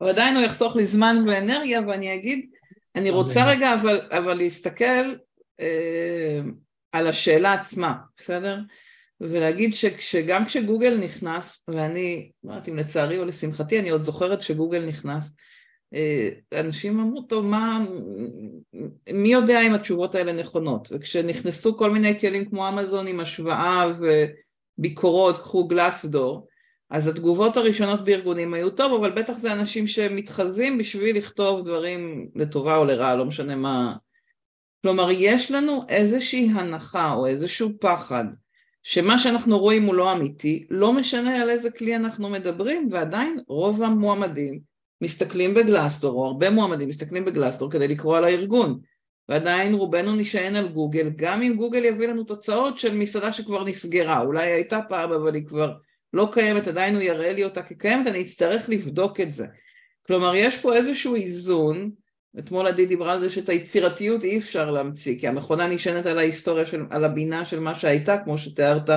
[SPEAKER 1] ועדיין הוא יחסוך לי זמן ואנרגיה, ואני אגיד, אני רוצה רגע אבל, אבל להסתכל אה, על השאלה עצמה, בסדר? ולהגיד שגם כשגוגל נכנס, ואני, לא יודעת אם לצערי או לשמחתי, אני עוד זוכרת שגוגל נכנס, אה, אנשים אמרו, טוב, מה, מי יודע אם התשובות האלה נכונות? וכשנכנסו כל מיני כלים כמו אמזון עם השוואה וביקורות, קחו גלסדור, אז התגובות הראשונות בארגונים היו טוב, אבל בטח זה אנשים שמתחזים בשביל לכתוב דברים לטובה או לרעה, לא משנה מה. כלומר, יש לנו איזושהי הנחה או איזשהו פחד שמה שאנחנו רואים הוא לא אמיתי, לא משנה על איזה כלי אנחנו מדברים, ועדיין רוב המועמדים מסתכלים בגלסטור, או הרבה מועמדים מסתכלים בגלסטור כדי לקרוא על הארגון, ועדיין רובנו נשען על גוגל, גם אם גוגל יביא לנו תוצאות של מסעדה שכבר נסגרה, אולי הייתה פעם אבל היא כבר לא קיימת, עדיין הוא יראה לי אותה כקיימת, אני אצטרך לבדוק את זה. כלומר, יש פה איזשהו איזון. אתמול עדי דיברה על זה שאת היצירתיות אי אפשר להמציא, כי המכונה נשענת על ההיסטוריה, של, על הבינה של מה שהייתה, כמו שתיארת,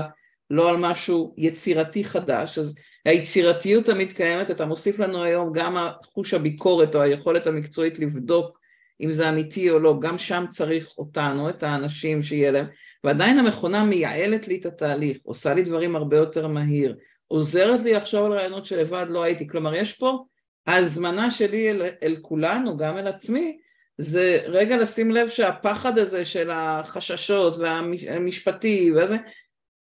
[SPEAKER 1] לא על משהו יצירתי חדש, אז היצירתיות תמיד קיימת, אתה מוסיף לנו היום גם חוש הביקורת או היכולת המקצועית לבדוק אם זה אמיתי או לא, גם שם צריך אותנו, את האנשים שיהיה להם, ועדיין המכונה מייעלת לי את התהליך, עושה לי דברים הרבה יותר מהיר, עוזרת לי לחשוב על רעיונות שלבד לא הייתי, כלומר יש פה ההזמנה שלי אל, אל כולנו, גם אל עצמי, זה רגע לשים לב שהפחד הזה של החששות והמשפטי וזה,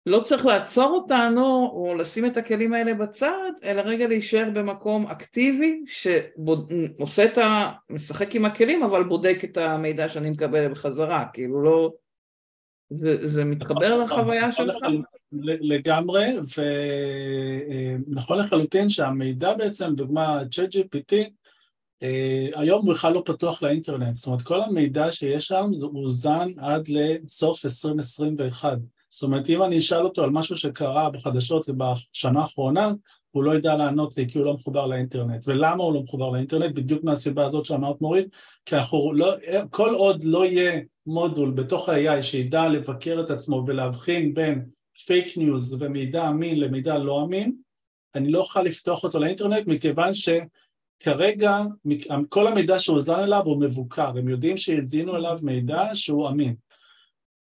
[SPEAKER 1] לא צריך לעצור אותנו או לשים את הכלים האלה בצד, אלא רגע להישאר במקום אקטיבי שעושה את ה... משחק עם הכלים אבל בודק את המידע שאני מקבל בחזרה, כאילו לא... זה, זה מתחבר לחוויה שלך?
[SPEAKER 2] לגמרי, ונכון לחלוטין שהמידע בעצם, דוגמה ChatGPT, אה, היום הוא בכלל לא פתוח לאינטרנט, זאת אומרת כל המידע שיש שם הוא זן עד לסוף 2021. זאת אומרת, אם אני אשאל אותו על משהו שקרה בחדשות בשנה האחרונה, הוא לא ידע לענות לי כי הוא לא מחובר לאינטרנט. ולמה הוא לא מחובר לאינטרנט? בדיוק מהסיבה הזאת שאמרת מורית, כי אנחנו לא, כל עוד לא יהיה מודול בתוך ה-AI שידע לבקר את עצמו ולהבחין בין פייק ניוז ומידע אמין למידע לא אמין, אני לא אוכל לפתוח אותו לאינטרנט מכיוון שכרגע כל המידע שהוזן אליו הוא מבוקר, הם יודעים שהזינו אליו מידע שהוא אמין.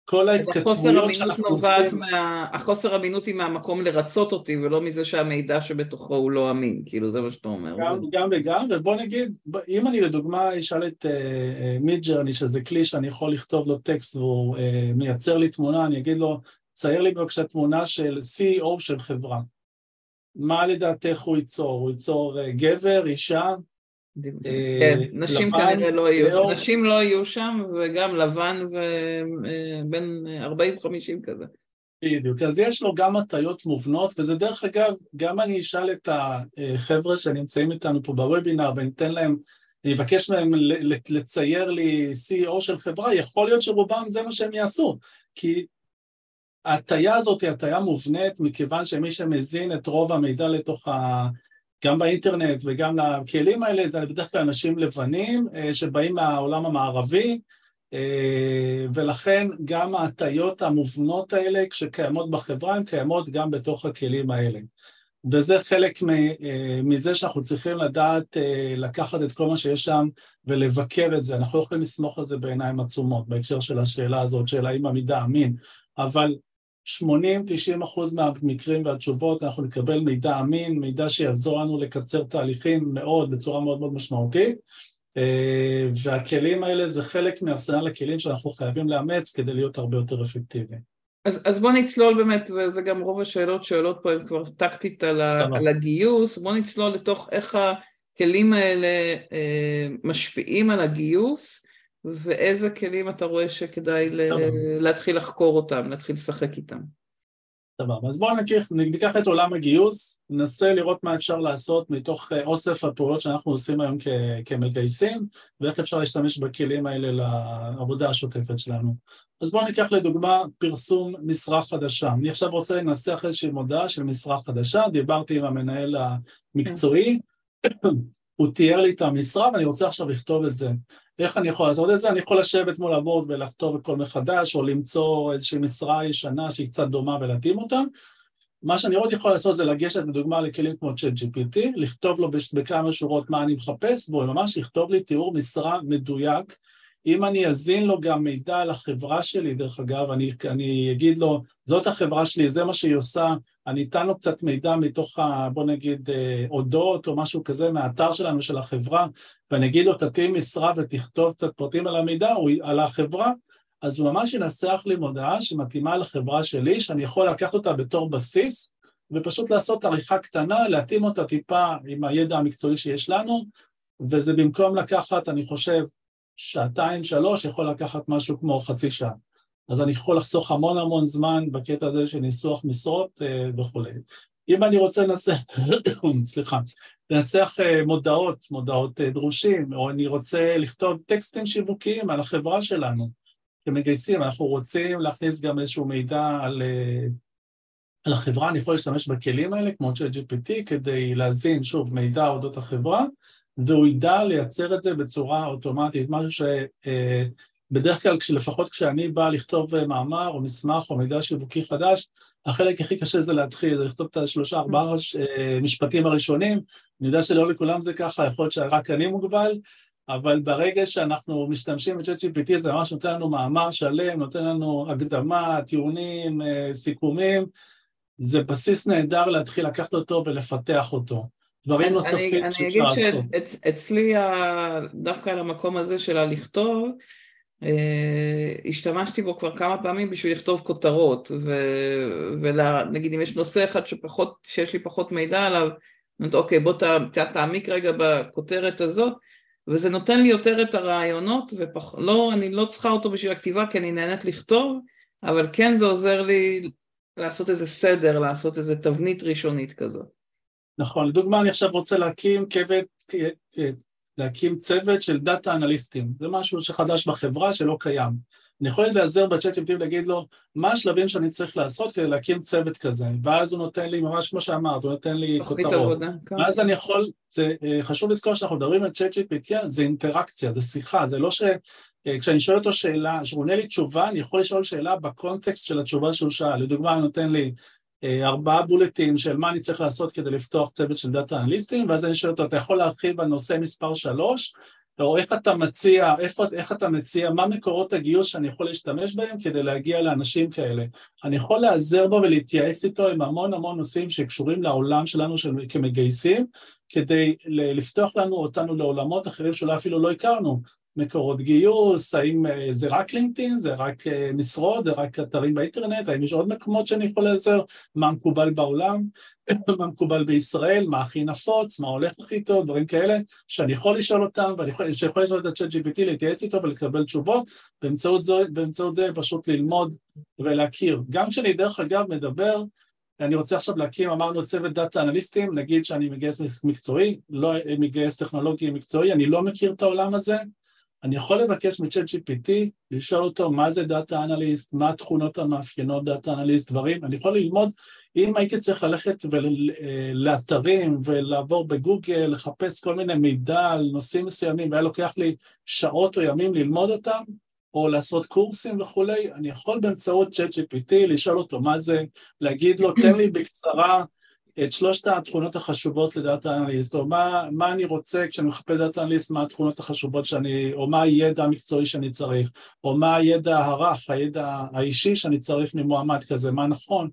[SPEAKER 2] כל ההתכתבויות שאנחנו עושים...
[SPEAKER 1] מה... החוסר אמינות היא מהמקום לרצות אותי ולא מזה שהמידע שבתוכו הוא לא אמין, כאילו זה מה שאתה אומר.
[SPEAKER 2] גם, גם וגם, ובוא נגיד, אם אני לדוגמה אשאל את מידג'רני, uh, uh, שזה כלי שאני יכול לכתוב לו טקסט והוא uh, מייצר לי תמונה, אני אגיד לו, צייר לי בבקשה תמונה של CEO של חברה. מה לדעתך הוא ייצור? הוא ייצור uh, גבר, אישה,
[SPEAKER 1] אה, כן, נשים כנראה לא יהיו, נשים לא יהיו שם, וגם לבן ובין אה, 40-50 כזה.
[SPEAKER 2] בדיוק, אז יש לו גם הטיות מובנות, וזה דרך אגב, גם אני אשאל את החבר'ה שנמצאים איתנו פה בוובינר וניתן להם, אני אבקש מהם לצייר לי CEO של חברה, יכול להיות שרובם זה מה שהם יעשו, כי ההטיה הזאת היא הטיה מובנית מכיוון שמי שמזין את רוב המידע לתוך ה... גם באינטרנט וגם לכלים האלה, זה בדרך כלל אנשים לבנים אה, שבאים מהעולם המערבי, אה, ולכן גם ההטיות המובנות האלה שקיימות בחברה, הן קיימות גם בתוך הכלים האלה. וזה חלק אה, מזה שאנחנו צריכים לדעת לקחת את כל מה שיש שם ולבקר את זה. אנחנו לא יכולים לסמוך על זה בעיניים עצומות בהקשר של השאלה הזאת, של האם המידע אמין, אבל 80-90 אחוז מהמקרים והתשובות אנחנו נקבל מידע אמין, מידע שיעזור לנו לקצר תהליכים מאוד, בצורה מאוד מאוד משמעותית. אה, והכלים האלה זה חלק מארסנל הכלים שאנחנו חייבים לאמץ כדי להיות הרבה יותר אפקטיביים.
[SPEAKER 1] אז, אז בוא נצלול באמת, וזה גם רוב השאלות שעולות פה הן כבר טקטית על, ה, על הגיוס, בוא נצלול לתוך איך הכלים האלה אה, משפיעים על הגיוס ואיזה כלים אתה רואה שכדאי להתחיל לחקור אותם, להתחיל לשחק איתם.
[SPEAKER 2] סבבה, אז בואו ניקח את עולם הגיוס, ננסה לראות מה אפשר לעשות מתוך אה, אוסף הפעולות שאנחנו עושים היום כמגייסים, ואיך אפשר להשתמש בכלים האלה לעבודה השוטפת שלנו. אז בואו ניקח לדוגמה פרסום משרה חדשה. אני עכשיו רוצה לנסח איזושהי מודעה של משרה חדשה, דיברתי עם המנהל המקצועי, הוא תיאר לי את המשרה ואני רוצה עכשיו לכתוב את זה. איך אני יכול לעשות את זה? אני יכול לשבת מול הבורד ולכתוב הכל מחדש, או למצוא איזושהי משרה ישנה שהיא קצת דומה ולהתאים אותה. מה שאני עוד יכול לעשות זה לגשת לדוגמה לכלים כמו ChatGPT, לכתוב לו בכמה שורות מה אני מחפש בו, ממש לכתוב לי תיאור משרה מדויק. אם אני אזין לו גם מידע על החברה שלי, דרך אגב, אני, אני אגיד לו, זאת החברה שלי, זה מה שהיא עושה, אני אתן לו קצת מידע מתוך, בוא נגיד, אה, אודות או משהו כזה מהאתר שלנו, של החברה, ואני אגיד לו, תתאים משרה ותכתוב קצת פרטים על המידע, על החברה, אז הוא ממש ינסח לי מודעה שמתאימה לחברה שלי, שאני יכול לקחת אותה בתור בסיס, ופשוט לעשות עריכה קטנה, להתאים אותה טיפה עם הידע המקצועי שיש לנו, וזה במקום לקחת, אני חושב, שעתיים, שלוש, יכול לקחת משהו כמו חצי שעה. אז אני יכול לחסוך המון המון זמן בקטע הזה של ניסוח משרות אה, וכולי. אם אני רוצה לנסח, סליחה, לנסח אה, מודעות, מודעות אה, דרושים, או אני רוצה לכתוב טקסטים שיווקיים על החברה שלנו, כמגייסים, אנחנו רוצים להכניס גם איזשהו מידע על, על החברה, אני יכול להשתמש בכלים האלה, כמו ChatGPT, כדי להזין, שוב, מידע אודות החברה, והוא ידע לייצר את זה בצורה אוטומטית, משהו שבדרך כלל, לפחות כשאני בא לכתוב מאמר או מסמך או מידע שיווקי חדש, החלק הכי קשה זה להתחיל, זה לכתוב את השלושה ארבעה משפטים הראשונים, אני יודע שלא לכולם זה ככה, יכול להיות שרק אני מוגבל, אבל ברגע שאנחנו משתמשים ב-ChatGPT זה ממש נותן לנו מאמר שלם, נותן לנו הקדמה, טיעונים, סיכומים, זה בסיס נהדר להתחיל לקחת אותו ולפתח אותו. דברים נוספים
[SPEAKER 1] שאפשר לעשות. אני אגיד שאצלי דווקא על המקום הזה של הלכתוב, אה, השתמשתי בו כבר כמה פעמים בשביל לכתוב כותרות, ונגיד אם יש נושא אחד שפחות, שיש לי פחות מידע עליו, אומרת, אוקיי, בוא ת, תעמיק רגע בכותרת הזאת, וזה נותן לי יותר את הרעיונות, ולא, אני לא צריכה אותו בשביל הכתיבה כי אני נהנית לכתוב, אבל כן זה עוזר לי לעשות איזה סדר, לעשות איזה תבנית ראשונית כזאת.
[SPEAKER 2] נכון, לדוגמה אני עכשיו רוצה להקים כבד, להקים צוות של דאטה אנליסטים, זה משהו שחדש בחברה שלא קיים. אני יכול להיעזר בצ'אט GPT ולהגיד לו מה השלבים שאני צריך לעשות כדי להקים צוות כזה, ואז הוא נותן לי, ממש כמו שאמרת, הוא נותן לי כותרות. כן. ואז אני יכול, זה אה, חשוב לזכור שאנחנו מדברים על צ'אט GPT, זה אינטראקציה, זה שיחה, זה לא ש... אה, כשאני שואל אותו שאלה, כשהוא עונה לי תשובה, אני יכול לשאול שאלה בקונטקסט של התשובה שהוא שאל. לדוגמה, הוא נותן לי ארבעה בולטים של מה אני צריך לעשות כדי לפתוח צוות של דאטה אנליסטים, ואז אני שואל אותו, אתה יכול להרחיב על נושא מספר שלוש, או איך אתה מציע, איפה, איך אתה מציע, מה מקורות הגיוס שאני יכול להשתמש בהם כדי להגיע לאנשים כאלה. אני יכול להיעזר בו ולהתייעץ איתו עם המון המון נושאים שקשורים לעולם שלנו של, כמגייסים, כדי לפתוח לנו אותנו לעולמות אחרים שאולי אפילו לא הכרנו. מקורות גיוס, האם אה, זה רק לינקדאין, זה רק אה, משרות, זה רק אתרים באינטרנט, האם יש עוד מקומות שאני יכול לעזר, מה מקובל בעולם, מה מקובל בישראל, מה הכי נפוץ, מה הולך הכי טוב, דברים כאלה, שאני יכול לשאול אותם, ואני יכול, שיכול לשאול את ה-chat GPT, להתייעץ איתו ולקבל תשובות, באמצעות זה, באמצעות זה פשוט ללמוד ולהכיר. גם כשאני דרך אגב מדבר, אני רוצה עכשיו להקים, אמרנו צוות data אנליסטים, נגיד שאני מגייס מקצועי, לא מגייס טכנולוגי מקצועי, אני לא מכיר את העולם הזה, אני יכול לבקש מצ'אט GPT, לשאול אותו מה זה data analyst, מה התכונות המאפיינות data analyst, דברים, אני יכול ללמוד, אם הייתי צריך ללכת לאתרים ולעבור בגוגל, לחפש כל מיני מידע על נושאים מסוימים, והיה לוקח לי שעות או ימים ללמוד אותם, או לעשות קורסים וכולי, אני יכול באמצעות צ'אט GPT לשאול אותו מה זה, להגיד לו תן לי בקצרה את שלושת התכונות החשובות לדאטה אנליסט, או מה, מה אני רוצה כשאני מחפש דאטה אנליסט, מה התכונות החשובות שאני, או מה הידע המקצועי שאני צריך, או מה הידע הרך, הידע האישי שאני צריך ממועמד כזה, מה נכון.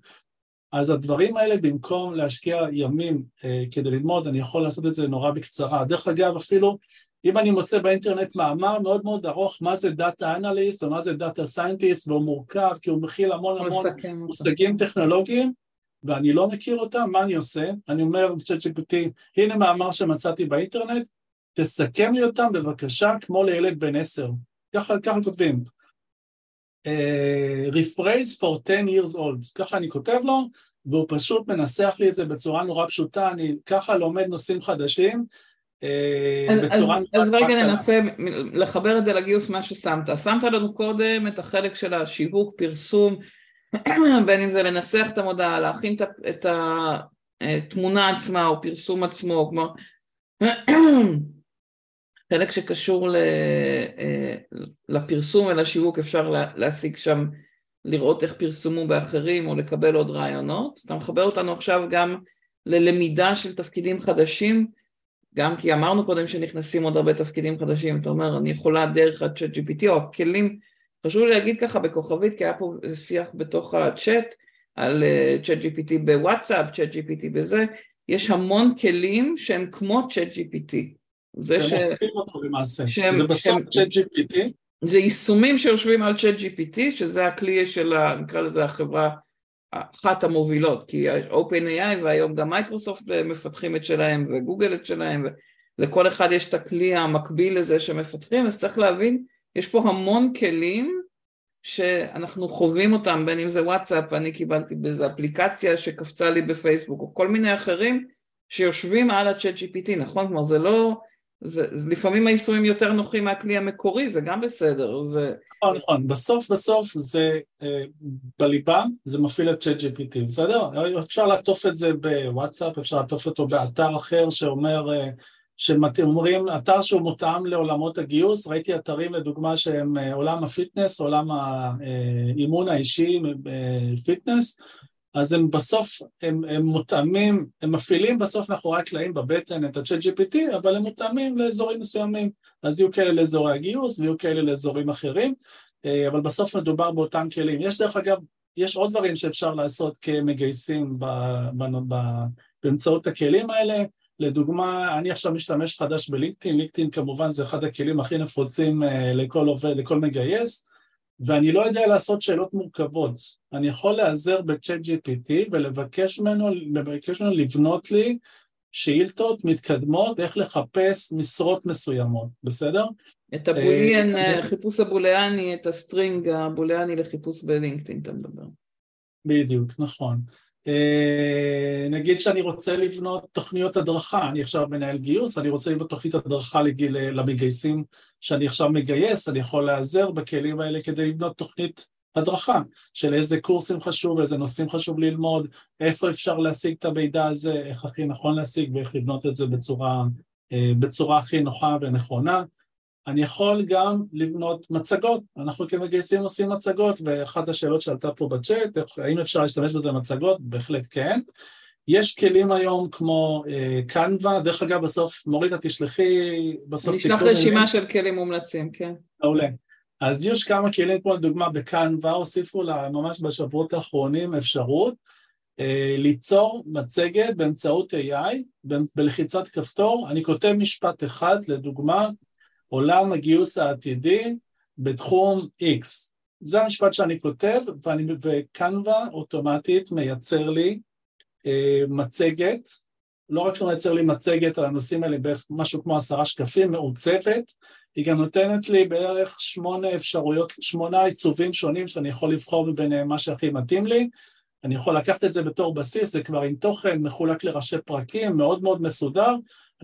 [SPEAKER 2] אז הדברים האלה, במקום להשקיע ימים אה, כדי ללמוד, אני יכול לעשות את זה נורא בקצרה. דרך אגב, אפילו אם אני מוצא באינטרנט מאמר מאוד מאוד ארוך מה זה data analyst או מה זה data scientist והוא מורכב כי הוא מכיל המון המון מושגים טכנולוגיים, ואני לא מכיר אותם, מה אני עושה? אני אומר בצ'אט GPT, הנה מאמר שמצאתי באינטרנט, תסכם לי אותם בבקשה כמו לילד בן עשר. ככה, ככה כותבים. Uh, rephrase for 10 years old, ככה אני כותב לו, והוא פשוט מנסח לי את זה בצורה נורא פשוטה, אני ככה לומד נושאים חדשים,
[SPEAKER 1] uh, אז, בצורה אז, אז רגע ננסה לחבר את זה לגיוס מה ששמת. שמת לנו קודם את החלק של השיווק, פרסום, בין אם זה לנסח את המודעה, להכין את התמונה עצמה או פרסום עצמו, כלומר חלק שקשור אה, לפרסום ולשיווק אפשר להשיג שם, לראות איך פרסמו באחרים או לקבל עוד רעיונות. אתה מחבר אותנו עכשיו גם ללמידה של תפקידים חדשים, גם כי אמרנו קודם שנכנסים עוד הרבה תפקידים חדשים, אתה אומר אני יכולה דרך ה-chat GPT או הכלים חשוב לי להגיד ככה בכוכבית, כי היה פה שיח בתוך הצ'אט על צ'אט uh, GPT בוואטסאפ, צ'אט GPT בזה, יש המון כלים שהם כמו צ'אט GPT.
[SPEAKER 2] זה ש... אותו למעשה. שהם, זה בסוף צ'אט GPT?
[SPEAKER 1] זה יישומים שיושבים על צ'אט GPT, שזה הכלי של, ה, נקרא לזה החברה, אחת המובילות, כי OpenAI והיום גם מייקרוסופט מפתחים את שלהם וגוגל את שלהם, ולכל אחד יש את הכלי המקביל לזה שמפתחים, אז צריך להבין יש פה המון כלים שאנחנו חווים אותם, בין אם זה וואטסאפ, אני קיבלתי באיזה אפליקציה שקפצה לי בפייסבוק, או כל מיני אחרים שיושבים על הצ'אט GPT, נכון? כלומר זה לא, זה, זה לפעמים היישומים יותר נוחים מהכלי המקורי, זה גם בסדר, זה...
[SPEAKER 2] נכון, נכון, בסוף בסוף זה אה, בליבה, זה מפעיל את צ'אט GPT, בסדר? אפשר לעטוף את זה בוואטסאפ, אפשר לעטוף אותו באתר אחר שאומר אה, שאומרים, אתר שהוא מותאם לעולמות הגיוס, ראיתי אתרים לדוגמה שהם עולם הפיטנס, עולם האימון האישי פיטנס, אז הם בסוף, הם, הם מותאמים, הם מפעילים בסוף מאחורי הקלעים בבטן את ה-chat GPT, אבל הם מותאמים לאזורים מסוימים, אז יהיו כאלה לאזורי הגיוס ויהיו כאלה לאזורים אחרים, אבל בסוף מדובר באותם כלים. יש דרך אגב, יש עוד דברים שאפשר לעשות כמגייסים ב, ב, ב, באמצעות הכלים האלה, לדוגמה, אני עכשיו משתמש חדש בלינקדאין, לינקדאין כמובן זה אחד הכלים הכי נפוצים לכל עובד, לכל מגייס, ואני לא יודע לעשות שאלות מורכבות. אני יכול להיעזר בצ'אט GPT ולבקש ממנו, לבקש ממנו לבנות לי שאילתות מתקדמות איך לחפש משרות מסוימות, בסדר?
[SPEAKER 1] את הבוליאן, החיפוש הבוליאני, את ה string הבוליאני לחיפוש בלינקדאין אתה מדבר.
[SPEAKER 2] בדיוק, נכון. אה, נגיד שאני רוצה לבנות תוכניות הדרכה, אני עכשיו מנהל גיוס, אני רוצה לבנות תוכנית הדרכה לגיל, למגייסים שאני עכשיו מגייס, אני יכול להיעזר בכלים האלה כדי לבנות תוכנית הדרכה של איזה קורסים חשוב, איזה נושאים חשוב ללמוד, איפה אפשר להשיג את המידע הזה, איך הכי נכון להשיג ואיך לבנות את זה בצורה, uh, בצורה הכי נוחה ונכונה. אני יכול גם לבנות מצגות, אנחנו כמגייסים עושים מצגות, ואחת השאלות שעלתה פה בצ'אט, האם אפשר להשתמש בזה במצגות? בהחלט כן. יש כלים היום כמו קנווה, uh, דרך אגב בסוף, מורידה תשלחי בסוף
[SPEAKER 1] סיכום. נשלח רשימה אליי. של כלים מומלצים, כן.
[SPEAKER 2] מעולה. אז יש כמה כלים, כמו לדוגמה בקנווה, הוסיפו לה ממש בשבועות האחרונים אפשרות uh, ליצור מצגת באמצעות AI, בלחיצת כפתור, אני כותב משפט אחד, לדוגמה, עולם הגיוס העתידי בתחום X. זה המשפט שאני כותב, ואני, וקנווה אוטומטית מייצר לי אה, מצגת, לא רק שהוא מייצר לי מצגת על הנושאים האלה בערך משהו כמו עשרה שקפים, מעוצבת, היא גם נותנת לי בערך שמונה אפשרויות, שמונה עיצובים שונים שאני יכול לבחור מביניהם מה שהכי מתאים לי, אני יכול לקחת את זה בתור בסיס, זה כבר עם תוכן מחולק לראשי פרקים, מאוד מאוד מסודר,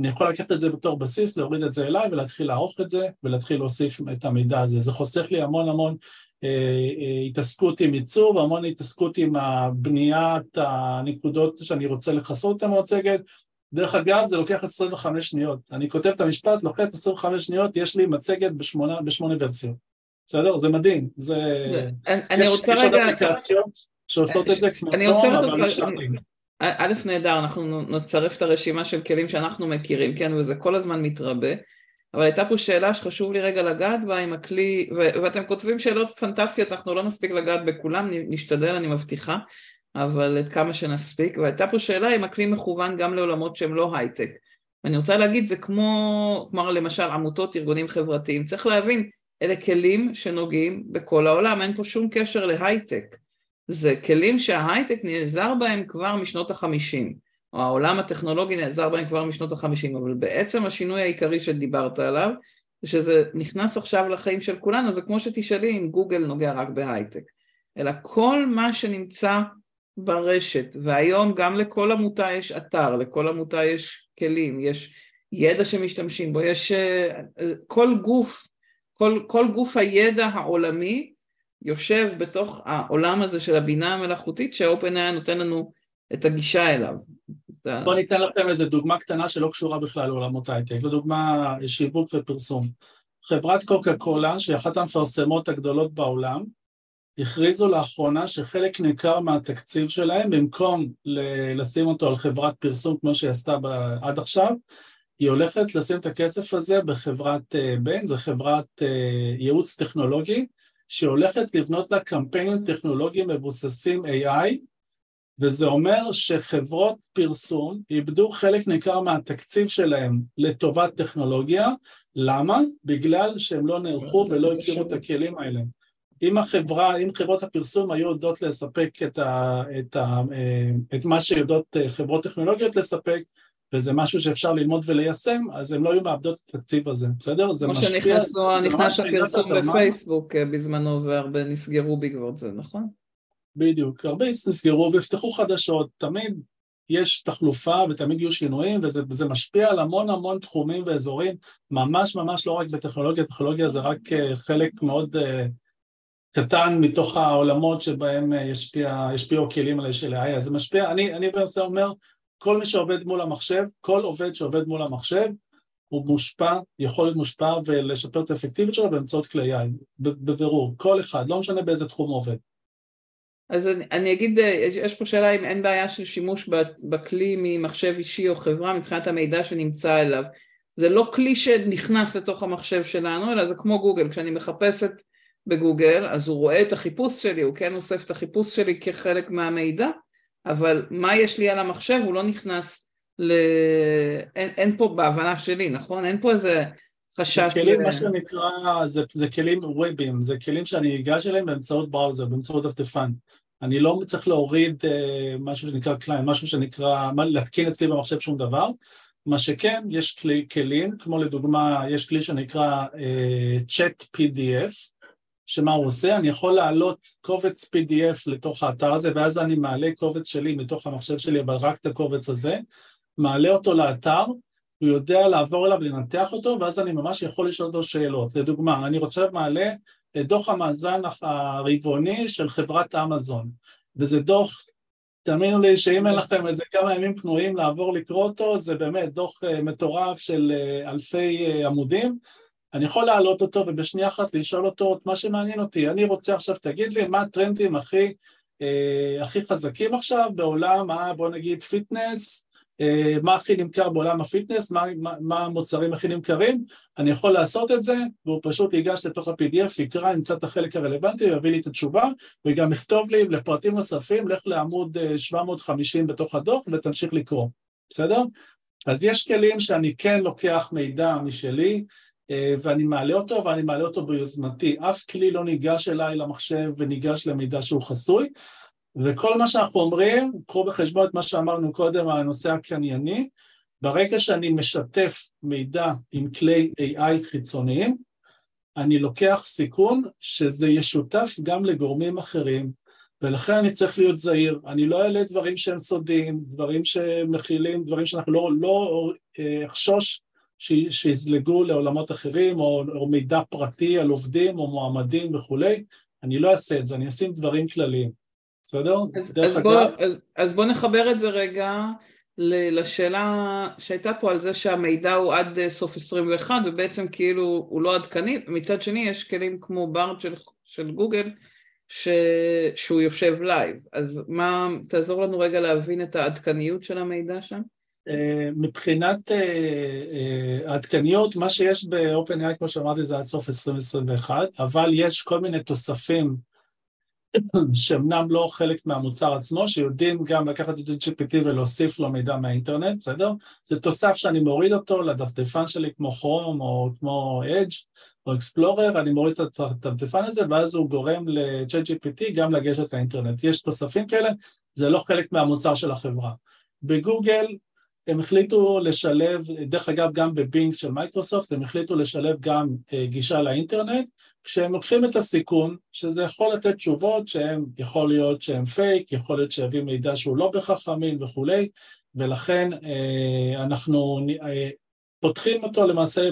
[SPEAKER 2] אני יכול לקחת את זה בתור בסיס, להוריד את זה אליי ולהתחיל לערוך את זה ולהתחיל להוסיף את המידע הזה. זה חוסך לי המון המון אה, אה, התעסקות עם עיצוב, המון התעסקות עם הבניית הנקודות שאני רוצה לכסות את המצגת. דרך אגב, זה לוקח 25 שניות. אני כותב את המשפט, לוחץ 25 שניות, יש לי מצגת בשמונה, בשמונה ורסיות. בסדר? זה מדהים. זה... אני, יש,
[SPEAKER 1] רוצה
[SPEAKER 2] יש
[SPEAKER 1] רגע...
[SPEAKER 2] עוד אפליקציות שעושות את זה כמו אבל נשלחים.
[SPEAKER 1] א' נהדר, אנחנו נצרף את הרשימה של כלים שאנחנו מכירים, כן, וזה כל הזמן מתרבה, אבל הייתה פה שאלה שחשוב לי רגע לגעת בה עם הכלי, ו- ואתם כותבים שאלות פנטסטיות, אנחנו לא נספיק לגעת בכולם, נשתדל, אני מבטיחה, אבל את כמה שנספיק, והייתה פה שאלה אם הכלי מכוון גם לעולמות שהם לא הייטק. ואני רוצה להגיד, זה כמו, כמו למשל עמותות, ארגונים חברתיים, צריך להבין, אלה כלים שנוגעים בכל העולם, אין פה שום קשר להייטק. זה כלים שההייטק נעזר בהם כבר משנות החמישים, או העולם הטכנולוגי נעזר בהם כבר משנות החמישים, אבל בעצם השינוי העיקרי שדיברת עליו, זה שזה נכנס עכשיו לחיים של כולנו, זה כמו שתשאלי אם גוגל נוגע רק בהייטק, אלא כל מה שנמצא ברשת, והיום גם לכל עמותה יש אתר, לכל עמותה יש כלים, יש ידע שמשתמשים בו, יש אה, כל גוף, כל, כל גוף הידע העולמי יושב בתוך העולם הזה של הבינה המלאכותית שה-OpenAI נותן לנו את הגישה אליו.
[SPEAKER 2] בוא ניתן לכם איזה דוגמה קטנה שלא קשורה בכלל לעולמות הייטק, לדוגמה שיווק ופרסום. חברת קוקה קולה, שהיא אחת המפרסמות הגדולות בעולם, הכריזו לאחרונה שחלק ניכר מהתקציב שלהם, במקום לשים אותו על חברת פרסום כמו שהיא עשתה עד עכשיו, היא הולכת לשים את הכסף הזה בחברת בן, זו חברת ייעוץ טכנולוגי, שהולכת לבנות לה קמפיינים טכנולוגיים מבוססים AI, וזה אומר שחברות פרסום איבדו חלק ניכר מהתקציב שלהם לטובת טכנולוגיה, למה? בגלל שהם לא נערכו ולא הכירו את הכלים האלה. אם החברה, אם חברות הפרסום היו יודעות לספק את, ה, את, ה, את מה שיודעות חברות טכנולוגיות לספק, וזה משהו שאפשר ללמוד וליישם, אז הם לא היו מאבדות את התקציב הזה, בסדר? זה
[SPEAKER 1] משפיע... כמו שנכנס הפרסום בפייסבוק אה, בזמנו והרבה נסגרו בעקבות זה, נכון?
[SPEAKER 2] בדיוק, הרבה נסגרו ויפתחו חדשות, תמיד יש תחלופה ותמיד יהיו שינויים וזה משפיע על המון המון תחומים ואזורים, ממש ממש לא רק בטכנולוגיה, טכנולוגיה זה רק אה, חלק מאוד uh, קטן מתוך העולמות שבהם ישפיע, ישפיעו הכלים האלה של AI, זה משפיע, אני, אני בעצם אומר, כל מי שעובד מול המחשב, כל עובד שעובד מול המחשב, הוא מושפע, יכול להיות מושפע ולשפר את האפקטיביות שלו באמצעות כלי AI, בבירור, כל אחד, לא משנה באיזה תחום הוא עובד.
[SPEAKER 1] אז אני, אני אגיד, יש פה שאלה אם אין בעיה של שימוש בכלי ממחשב אישי או חברה מבחינת המידע שנמצא אליו. זה לא כלי שנכנס לתוך המחשב שלנו, אלא זה כמו גוגל, כשאני מחפשת בגוגל, אז הוא רואה את החיפוש שלי, הוא כן אוסף את החיפוש שלי כחלק מהמידע, אבל מה יש לי על המחשב הוא לא נכנס ל... אין, אין פה בהבנה שלי, נכון? אין פה איזה חשש...
[SPEAKER 2] זה כלים, ל... מה שנקרא, זה, זה כלים וויבים, זה כלים שאני אגש אליהם באמצעות בראוזר, באמצעות דפדפן. אני לא צריך להוריד uh, משהו שנקרא קליין, משהו שנקרא, מה, להתקין אצלי במחשב שום דבר. מה שכן, יש כלי, כלים, כמו לדוגמה, יש כלי שנקרא uh, Chat PDF, שמה הוא עושה? אני יכול להעלות קובץ PDF לתוך האתר הזה, ואז אני מעלה קובץ שלי מתוך המחשב שלי, אבל רק את הקובץ הזה, מעלה אותו לאתר, הוא יודע לעבור אליו, לנתח אותו, ואז אני ממש יכול לשאול אותו שאלות. לדוגמה, אני רוצה מעלה את דוח המאזן הרבעוני של חברת אמזון, וזה דוח, תאמינו לי שאם אין לכם איזה כמה ימים פנויים לעבור לקרוא אותו, זה באמת דוח אה, מטורף של אה, אלפי אה, עמודים, אני יכול להעלות אותו ובשנייה אחת לשאול אותו את מה שמעניין אותי. אני רוצה עכשיו, תגיד לי, מה הטרנדים הכי, אה, הכי חזקים עכשיו בעולם, אה, בוא נגיד fitness, אה, מה הכי נמכר בעולם ה fitness, מה, מה, מה המוצרים הכי נמכרים, אני יכול לעשות את זה, והוא פשוט ייגש לתוך ה-PDF, יקרא, ימצא את החלק הרלוונטי, יביא לי את התשובה, וגם יכתוב לי לפרטים נוספים, לך לעמוד 750 אה, בתוך הדוח ותמשיך לקרוא, בסדר? אז יש כלים שאני כן לוקח מידע משלי, ואני מעלה אותו, ואני מעלה אותו ביוזמתי. אף כלי לא ניגש אליי למחשב וניגש למידע שהוא חסוי, וכל מה שאנחנו אומרים, קחו בחשבון את מה שאמרנו קודם, הנושא הקנייני, ברגע שאני משתף מידע עם כלי AI חיצוניים, אני לוקח סיכון שזה ישותף גם לגורמים אחרים, ולכן אני צריך להיות זהיר. אני לא אעלה דברים שהם סודיים, דברים שמכילים, דברים שאנחנו לא, לא אה, אחשוש שיזלגו לעולמות אחרים, או, או מידע פרטי על עובדים או מועמדים וכולי, אני לא אעשה את זה, אני אשים דברים כלליים, בסדר?
[SPEAKER 1] אז, אז, אגב... בוא, אז, אז בוא נחבר את זה רגע לשאלה שהייתה פה על זה שהמידע הוא עד אה, סוף 21 ובעצם כאילו הוא לא עדכני, מצד שני יש כלים כמו בארד של, של גוגל ש... שהוא יושב live, אז מה, תעזור לנו רגע להבין את העדכניות של המידע שם?
[SPEAKER 2] מבחינת העדכניות, מה שיש ב-OpenAI, כמו שאמרתי, זה עד סוף 2021, אבל יש כל מיני תוספים שאומנם לא חלק מהמוצר עצמו, שיודעים גם לקחת את GPT ולהוסיף לו מידע מהאינטרנט, בסדר? זה תוסף שאני מוריד אותו לדפדפן שלי כמו Chrome או כמו Edge או Explorer, אני מוריד את הדפדפן הזה ואז הוא גורם ל-ChatGPT גם לגשת לאינטרנט. יש תוספים כאלה, זה לא חלק מהמוצר של החברה. בגוגל הם החליטו לשלב, דרך אגב גם בבינג של מייקרוסופט, הם החליטו לשלב גם אה, גישה לאינטרנט, כשהם לוקחים את הסיכון, שזה יכול לתת תשובות שהם, יכול להיות שהם פייק, יכול להיות שיביא מידע שהוא לא בהכרח אמין וכולי, ולכן אה, אנחנו אה, פותחים אותו למעשה,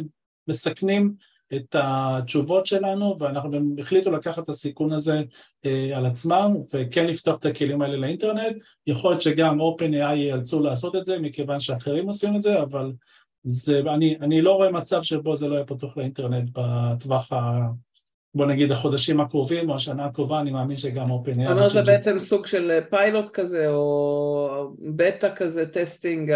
[SPEAKER 2] מסכנים את התשובות שלנו, ואנחנו גם החליטו לקחת את הסיכון הזה אה, על עצמם, וכן לפתוח את הכלים האלה לאינטרנט. יכול להיות שגם OpenAI ייאלצו לעשות את זה, מכיוון שאחרים עושים את זה, אבל זה, אני, אני לא רואה מצב שבו זה לא יהיה פתוח לאינטרנט בטווח ה... בוא נגיד החודשים הקרובים או השנה הקרובה, אני מאמין שגם OpenAI... זאת
[SPEAKER 1] אומרת זה בעצם סוג של פיילוט כזה, או בטא כזה, testing,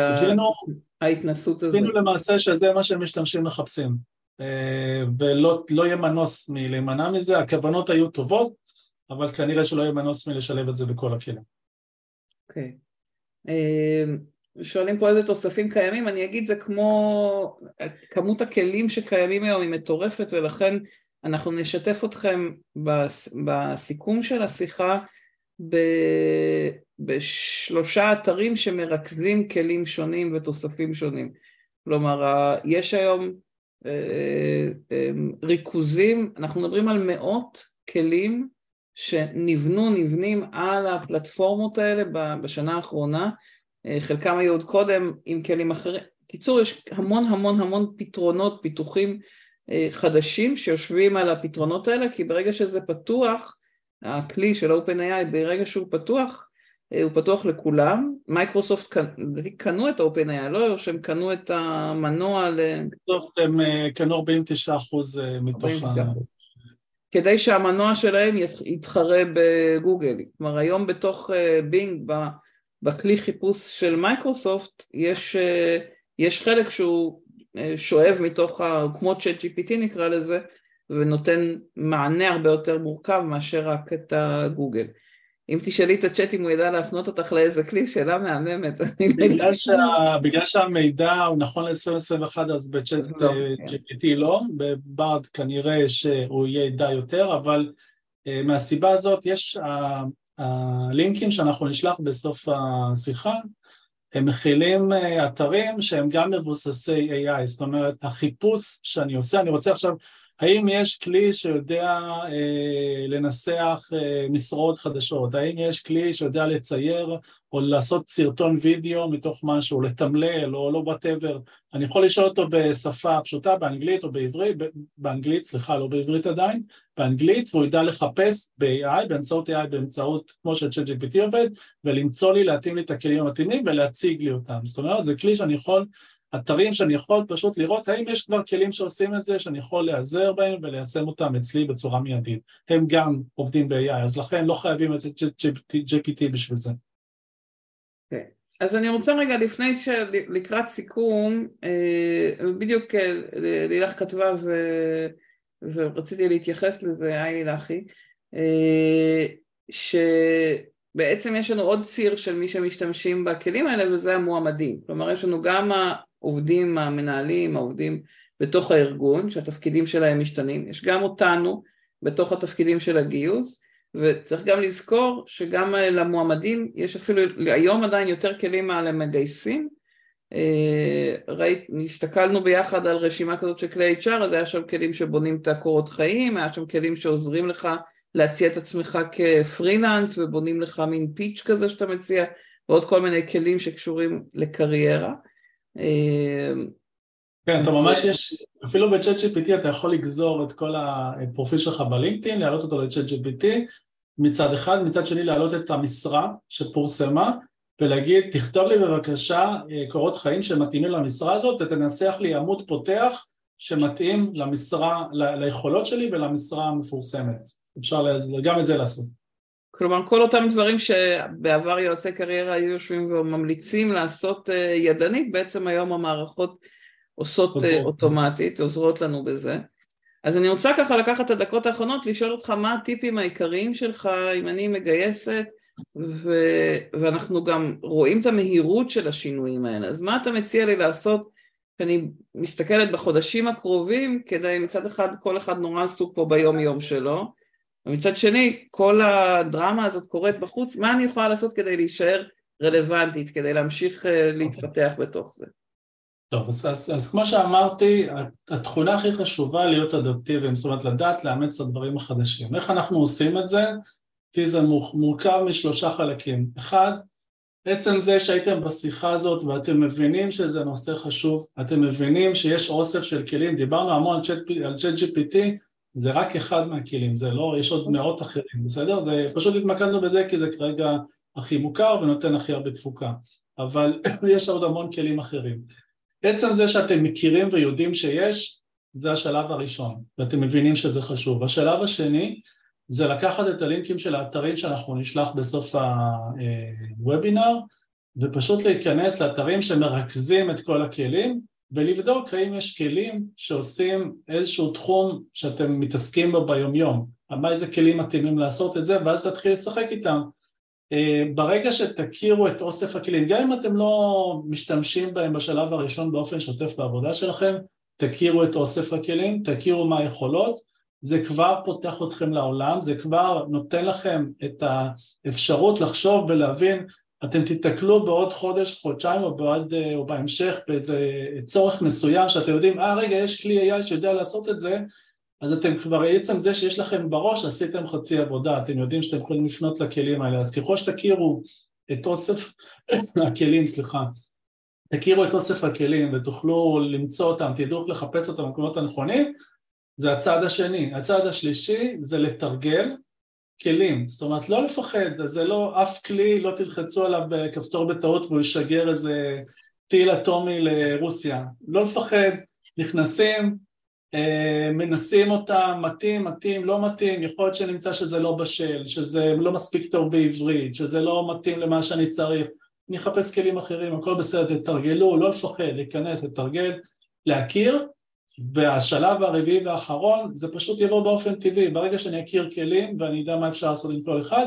[SPEAKER 1] ההתנסות הזאת.
[SPEAKER 2] הבינו למעשה שזה מה שהם משתמשים מחפשים. אה, ולא לא יהיה מנוס מלהימנע מזה, הכוונות היו טובות, אבל כנראה שלא יהיה מנוס מלשלב את זה בכל הכלים.
[SPEAKER 1] אוקיי. Okay. אה, שואלים פה איזה תוספים קיימים, אני אגיד זה כמו כמות הכלים שקיימים היום היא מטורפת ולכן אנחנו נשתף אתכם בסיכום של השיחה ב, בשלושה אתרים שמרכזים כלים שונים ותוספים שונים. כלומר, יש היום אה, אה, ריכוזים, אנחנו מדברים על מאות כלים שנבנו, נבנים על הפלטפורמות האלה בשנה האחרונה, אה, חלקם היו עוד קודם עם כלים אחרים. קיצור, יש המון המון המון פתרונות, פיתוחים חדשים שיושבים על הפתרונות האלה, כי ברגע שזה פתוח, הכלי של OpenAI, ברגע שהוא פתוח, הוא פתוח לכולם, מייקרוסופט קנו את ה-OpenAI, לא שהם קנו את המנוע ל...
[SPEAKER 2] בסוף הם קנו 49 אחוז מתוך ה...
[SPEAKER 1] כדי שהמנוע שלהם יתחרה בגוגל, כלומר היום בתוך בינג, בכלי חיפוש של מייקרוסופט, יש, יש חלק שהוא שואב מתוך, ה... כמו צ'אט GPT נקרא לזה, ונותן מענה הרבה יותר מורכב מאשר רק את הגוגל. אם תשאלי את הצ'אט אם הוא ידע להפנות אותך לאיזה כלי, שאלה מהממת.
[SPEAKER 2] בגלל, שה, בגלל שהמידע הוא נכון ל-2021 אז בצ'אט לא, GPT כן. לא, בברד כנראה שהוא יהיה ידע יותר, אבל uh, מהסיבה הזאת יש הלינקים שאנחנו נשלח בסוף השיחה, הם מכילים uh, אתרים שהם גם מבוססי AI, זאת אומרת החיפוש שאני עושה, אני רוצה עכשיו האם יש כלי שיודע אה, לנסח אה, משרות חדשות? האם יש כלי שיודע לצייר או לעשות סרטון וידאו מתוך משהו, לתמלל או לא whatever? אני יכול לשאול אותו בשפה פשוטה, באנגלית או בעברית, באנגלית, סליחה, לא בעברית עדיין, באנגלית, והוא ידע לחפש ב-AI, באמצעות AI, באמצעות, כמו ש-ChatGPT עובד, ולמצוא לי, להתאים לי את הכלים המתאימים ולהציג לי אותם. זאת אומרת, זה כלי שאני יכול אתרים שאני יכול פשוט לראות האם יש כבר כלים שעושים את זה שאני יכול להיעזר בהם וליישם אותם אצלי בצורה מיידית. הם גם עובדים ב-AI, אז לכן לא חייבים את GPT בשביל זה.
[SPEAKER 1] כן. אז אני רוצה רגע לפני שלקראת סיכום, אה, בדיוק אה, לילך כתבה ו... ורציתי להתייחס לזה, היי לילכי, אה, שבעצם יש לנו עוד ציר של מי שמשתמשים בכלים האלה וזה המועמדים, כלומר יש לנו גם העובדים המנהלים, העובדים בתוך הארגון, שהתפקידים שלהם משתנים, יש גם אותנו בתוך התפקידים של הגיוס, וצריך גם לזכור שגם למועמדים יש אפילו היום עדיין יותר כלים מה למגייסים, אה, הסתכלנו ביחד על רשימה כזאת של כלי HR, אז היה שם כלים שבונים את הקורות חיים, היה שם כלים שעוזרים לך להציע את עצמך כפרילנס ובונים לך מין פיץ' כזה שאתה מציע, ועוד כל מיני כלים שקשורים לקריירה.
[SPEAKER 2] כן, אתה ממש יש, אפילו בצ'אט GPT אתה יכול לגזור את כל הפרופיל שלך בלינקדאין, להעלות אותו לצ'אט GPT מצד אחד, מצד שני להעלות את המשרה שפורסמה ולהגיד תכתוב לי בבקשה אה, קורות חיים שמתאימים למשרה הזאת ותנסח לי עמוד פותח שמתאים למשרה, ליכולות שלי ולמשרה המפורסמת. אפשר גם את זה לעשות.
[SPEAKER 1] כלומר כל אותם דברים שבעבר יועצי קריירה היו יושבים וממליצים לעשות אה, ידנית, בעצם היום המערכות עושות אה, עוזרות. אוטומטית, עוזרות לנו בזה. אז אני רוצה ככה לקחת את הדקות האחרונות לשאול אותך מה הטיפים העיקריים שלך אם אני מגייסת ו... ואנחנו גם רואים את המהירות של השינויים האלה, אז מה אתה מציע לי לעשות כשאני מסתכלת בחודשים הקרובים כדי מצד אחד כל אחד נורא עסוק פה ביום יום שלו ומצד שני, כל הדרמה הזאת קורית בחוץ, מה אני יכולה לעשות כדי להישאר רלוונטית, כדי להמשיך אה, להתפתח בתוך זה?
[SPEAKER 2] טוב, אז, אז, אז כמו שאמרתי, התכונה הכי חשובה להיות אדפטיביים, זאת אומרת לדעת לאמץ את הדברים החדשים. איך אנחנו עושים את זה? כי זה מורכב משלושה חלקים. אחד, עצם זה שהייתם בשיחה הזאת ואתם מבינים שזה נושא חשוב, אתם מבינים שיש אוסף של כלים, דיברנו המון על צ'אט GPT, זה רק אחד מהכלים, זה לא, יש עוד מאות אחרים, בסדר? זה פשוט התמקדנו בזה כי זה כרגע הכי מוכר ונותן הכי הרבה תפוקה, אבל יש עוד המון כלים אחרים. עצם זה שאתם מכירים ויודעים שיש, זה השלב הראשון, ואתם מבינים שזה חשוב. השלב השני זה לקחת את הלינקים של האתרים שאנחנו נשלח בסוף הוובינר, ופשוט להיכנס לאתרים שמרכזים את כל הכלים, ולבדוק האם יש כלים שעושים איזשהו תחום שאתם מתעסקים בו ביומיום, מה איזה כלים מתאימים לעשות את זה ואז להתחיל לשחק איתם. אה, ברגע שתכירו את אוסף הכלים, גם אם אתם לא משתמשים בהם בשלב הראשון באופן שוטף בעבודה שלכם, תכירו את אוסף הכלים, תכירו מה היכולות, זה כבר פותח אתכם לעולם, זה כבר נותן לכם את האפשרות לחשוב ולהבין אתם תיתקלו בעוד חודש, חודשיים או, בעוד, אה, או בהמשך באיזה צורך מסוים שאתם יודעים, אה רגע יש כלי AI שיודע לעשות את זה, אז אתם כבר עצם זה שיש לכם בראש עשיתם חצי עבודה, אתם יודעים שאתם יכולים לפנות לכלים האלה, אז ככל שתכירו את אוסף הכלים, סליחה, תכירו את אוסף הכלים ותוכלו למצוא אותם, תדעו לחפש אותם במקומות הנכונים, זה הצעד השני. הצעד השלישי זה לתרגל כלים, זאת אומרת לא לפחד, זה לא אף כלי, לא תלחצו עליו בכפתור בטעות והוא ישגר איזה טיל אטומי לרוסיה, לא לפחד, נכנסים, אה, מנסים אותם, מתאים, מתאים, לא מתאים, יכול להיות שנמצא שזה לא בשל, שזה לא מספיק טוב בעברית, שזה לא מתאים למה שאני צריך, אני אחפש כלים אחרים, הכל בסדר, תתרגלו, לא לפחד, להיכנס, לתרגל, להכיר, והשלב הרביעי והאחרון זה פשוט יבוא באופן טבעי, ברגע שאני אכיר כלים ואני אדע מה אפשר לעשות עם כל אחד,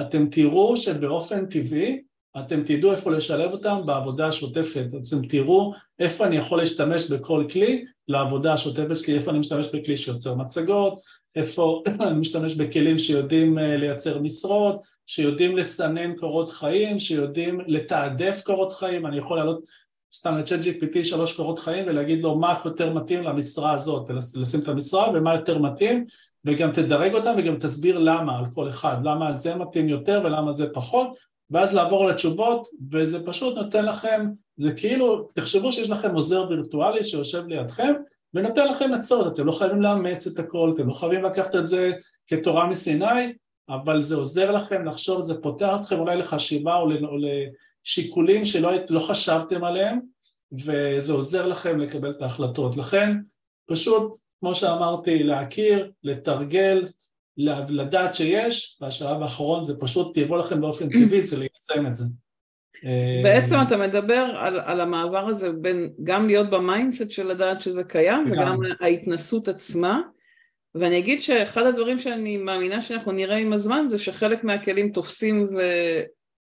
[SPEAKER 2] אתם תראו שבאופן טבעי אתם תדעו איפה לשלב אותם בעבודה השוטפת, אתם תראו איפה אני יכול להשתמש בכל כלי לעבודה השוטפת שלי, איפה אני משתמש בכלי שיוצר מצגות, איפה אני משתמש בכלים שיודעים אה, לייצר משרות, שיודעים לסנן קורות חיים, שיודעים לתעדף קורות חיים, אני יכול לעלות סתם לצ'אט GPT שלוש קורות חיים ולהגיד לו מה יותר מתאים למשרה הזאת, לשים את המשרה ומה יותר מתאים וגם תדרג אותם וגם תסביר למה על כל אחד, למה זה מתאים יותר ולמה זה פחות ואז לעבור לתשובות וזה פשוט נותן לכם, זה כאילו, תחשבו שיש לכם עוזר וירטואלי שיושב לידכם ונותן לכם עצות, אתם לא חייבים לאמץ את הכל, אתם לא חייבים לקחת את זה כתורה מסיני, אבל זה עוזר לכם לחשוב, זה פותח אתכם אולי לחשיבה או לשיקולים שלא לא חשבתם עליהם וזה עוזר לכם לקבל את ההחלטות. לכן פשוט, כמו שאמרתי, להכיר, לתרגל, לדעת שיש, והשלב האחרון זה פשוט יבוא לכם באופן טבעי, זה ליישם את זה.
[SPEAKER 1] בעצם אתה מדבר על, על המעבר הזה בין גם להיות ב mindset של לדעת שזה קיים וגם, ההתנסות עצמה ואני אגיד שאחד הדברים שאני מאמינה שאנחנו נראה עם הזמן זה שחלק מהכלים תופסים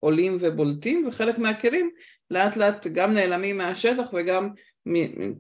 [SPEAKER 1] ועולים ובולטים וחלק מהכלים לאט לאט גם נעלמים מהשטח וגם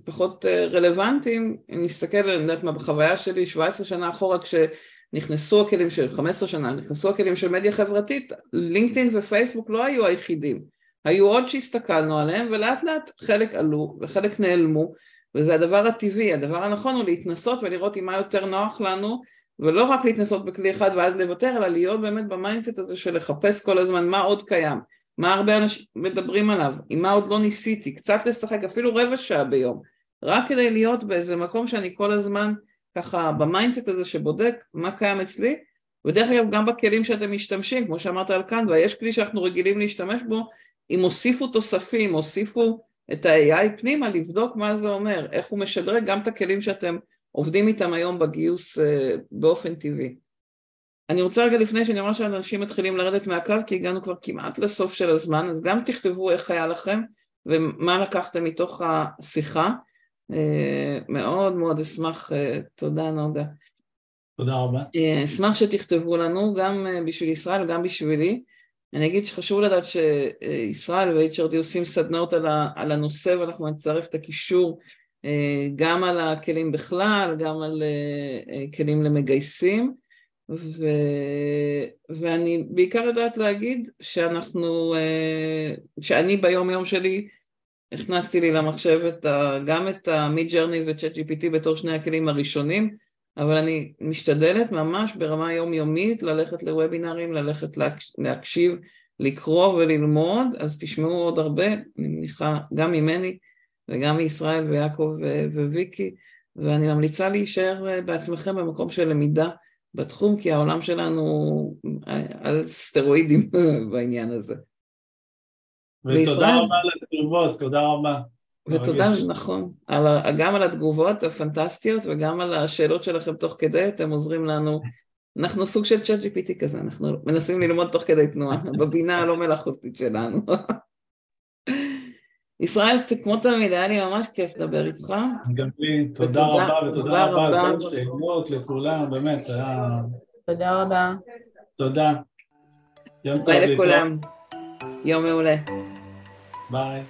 [SPEAKER 1] פחות אה, רלוונטיים, אם נסתכל, אני יודעת מה, בחוויה שלי 17 שנה אחורה כשנכנסו הכלים של 15 שנה, נכנסו הכלים של מדיה חברתית, לינקדאין ופייסבוק לא היו היחידים, היו עוד שהסתכלנו עליהם ולאט לאט חלק עלו וחלק נעלמו וזה הדבר הטבעי, הדבר הנכון הוא להתנסות ולראות עם מה יותר נוח לנו ולא רק להתנסות בכלי אחד ואז לוותר אלא להיות באמת ב mindset הזה של לחפש כל הזמן מה עוד קיים מה הרבה אנשים מדברים עליו, עם מה עוד לא ניסיתי, קצת לשחק אפילו רבע שעה ביום, רק כדי להיות באיזה מקום שאני כל הזמן ככה ב mindset הזה שבודק מה קיים אצלי, ודרך אגב גם בכלים שאתם משתמשים, כמו שאמרת על קנווה, יש כלי שאנחנו רגילים להשתמש בו, אם הוסיפו תוספים, הוסיפו את ה-AI פנימה, לבדוק מה זה אומר, איך הוא משדרג גם את הכלים שאתם עובדים איתם היום בגיוס uh, באופן טבעי. אני רוצה רגע לפני שאני אומר שאנשים מתחילים לרדת מהקו כי הגענו כבר כמעט לסוף של הזמן אז גם תכתבו איך היה לכם ומה לקחתם מתוך השיחה אה, מאוד מאוד אשמח, אה, תודה נוגה.
[SPEAKER 2] תודה רבה.
[SPEAKER 1] אה, אשמח שתכתבו לנו גם בשביל ישראל וגם בשבילי. אני אגיד שחשוב לדעת שישראל ו-HRD עושים סדנאות על הנושא ואנחנו נצרף את הקישור גם על הכלים בכלל, גם על כלים למגייסים. ו... ואני בעיקר יודעת להגיד שאנחנו, אה, שאני ביום יום שלי הכנסתי לי למחשב את ה... גם את ה-Mid Journey ו-Chat GPT בתור שני הכלים הראשונים, אבל אני משתדלת ממש ברמה יומיומית ללכת לוובינרים, ללכת להקש... להקשיב, לקרוא וללמוד, אז תשמעו עוד הרבה, אני מניחה גם ממני וגם מישראל ויעקב. וויקי, ואני ממליצה להישאר אה, בעצמכם במקום של למידה בתחום, כי העולם שלנו על סטרואידים בעניין הזה.
[SPEAKER 2] ותודה וישראל... רבה על התגובות, תודה רבה.
[SPEAKER 1] ותודה, מרגיש. נכון, על, גם על התגובות הפנטסטיות וגם על השאלות שלכם תוך כדי, אתם עוזרים לנו, אנחנו סוג של צ'אט GPT כזה, אנחנו מנסים ללמוד תוך כדי תנועה, בבינה הלא מלאכותית שלנו. ישראל, כמו תמיד, היה לי ממש כיף לדבר איתך.
[SPEAKER 2] גם לי, תודה רבה ותודה רבה על כל השאלות לכולם, באמת, היה...
[SPEAKER 1] תודה רבה.
[SPEAKER 2] תודה. יום טוב
[SPEAKER 1] לכולם. יום מעולה.
[SPEAKER 2] ביי.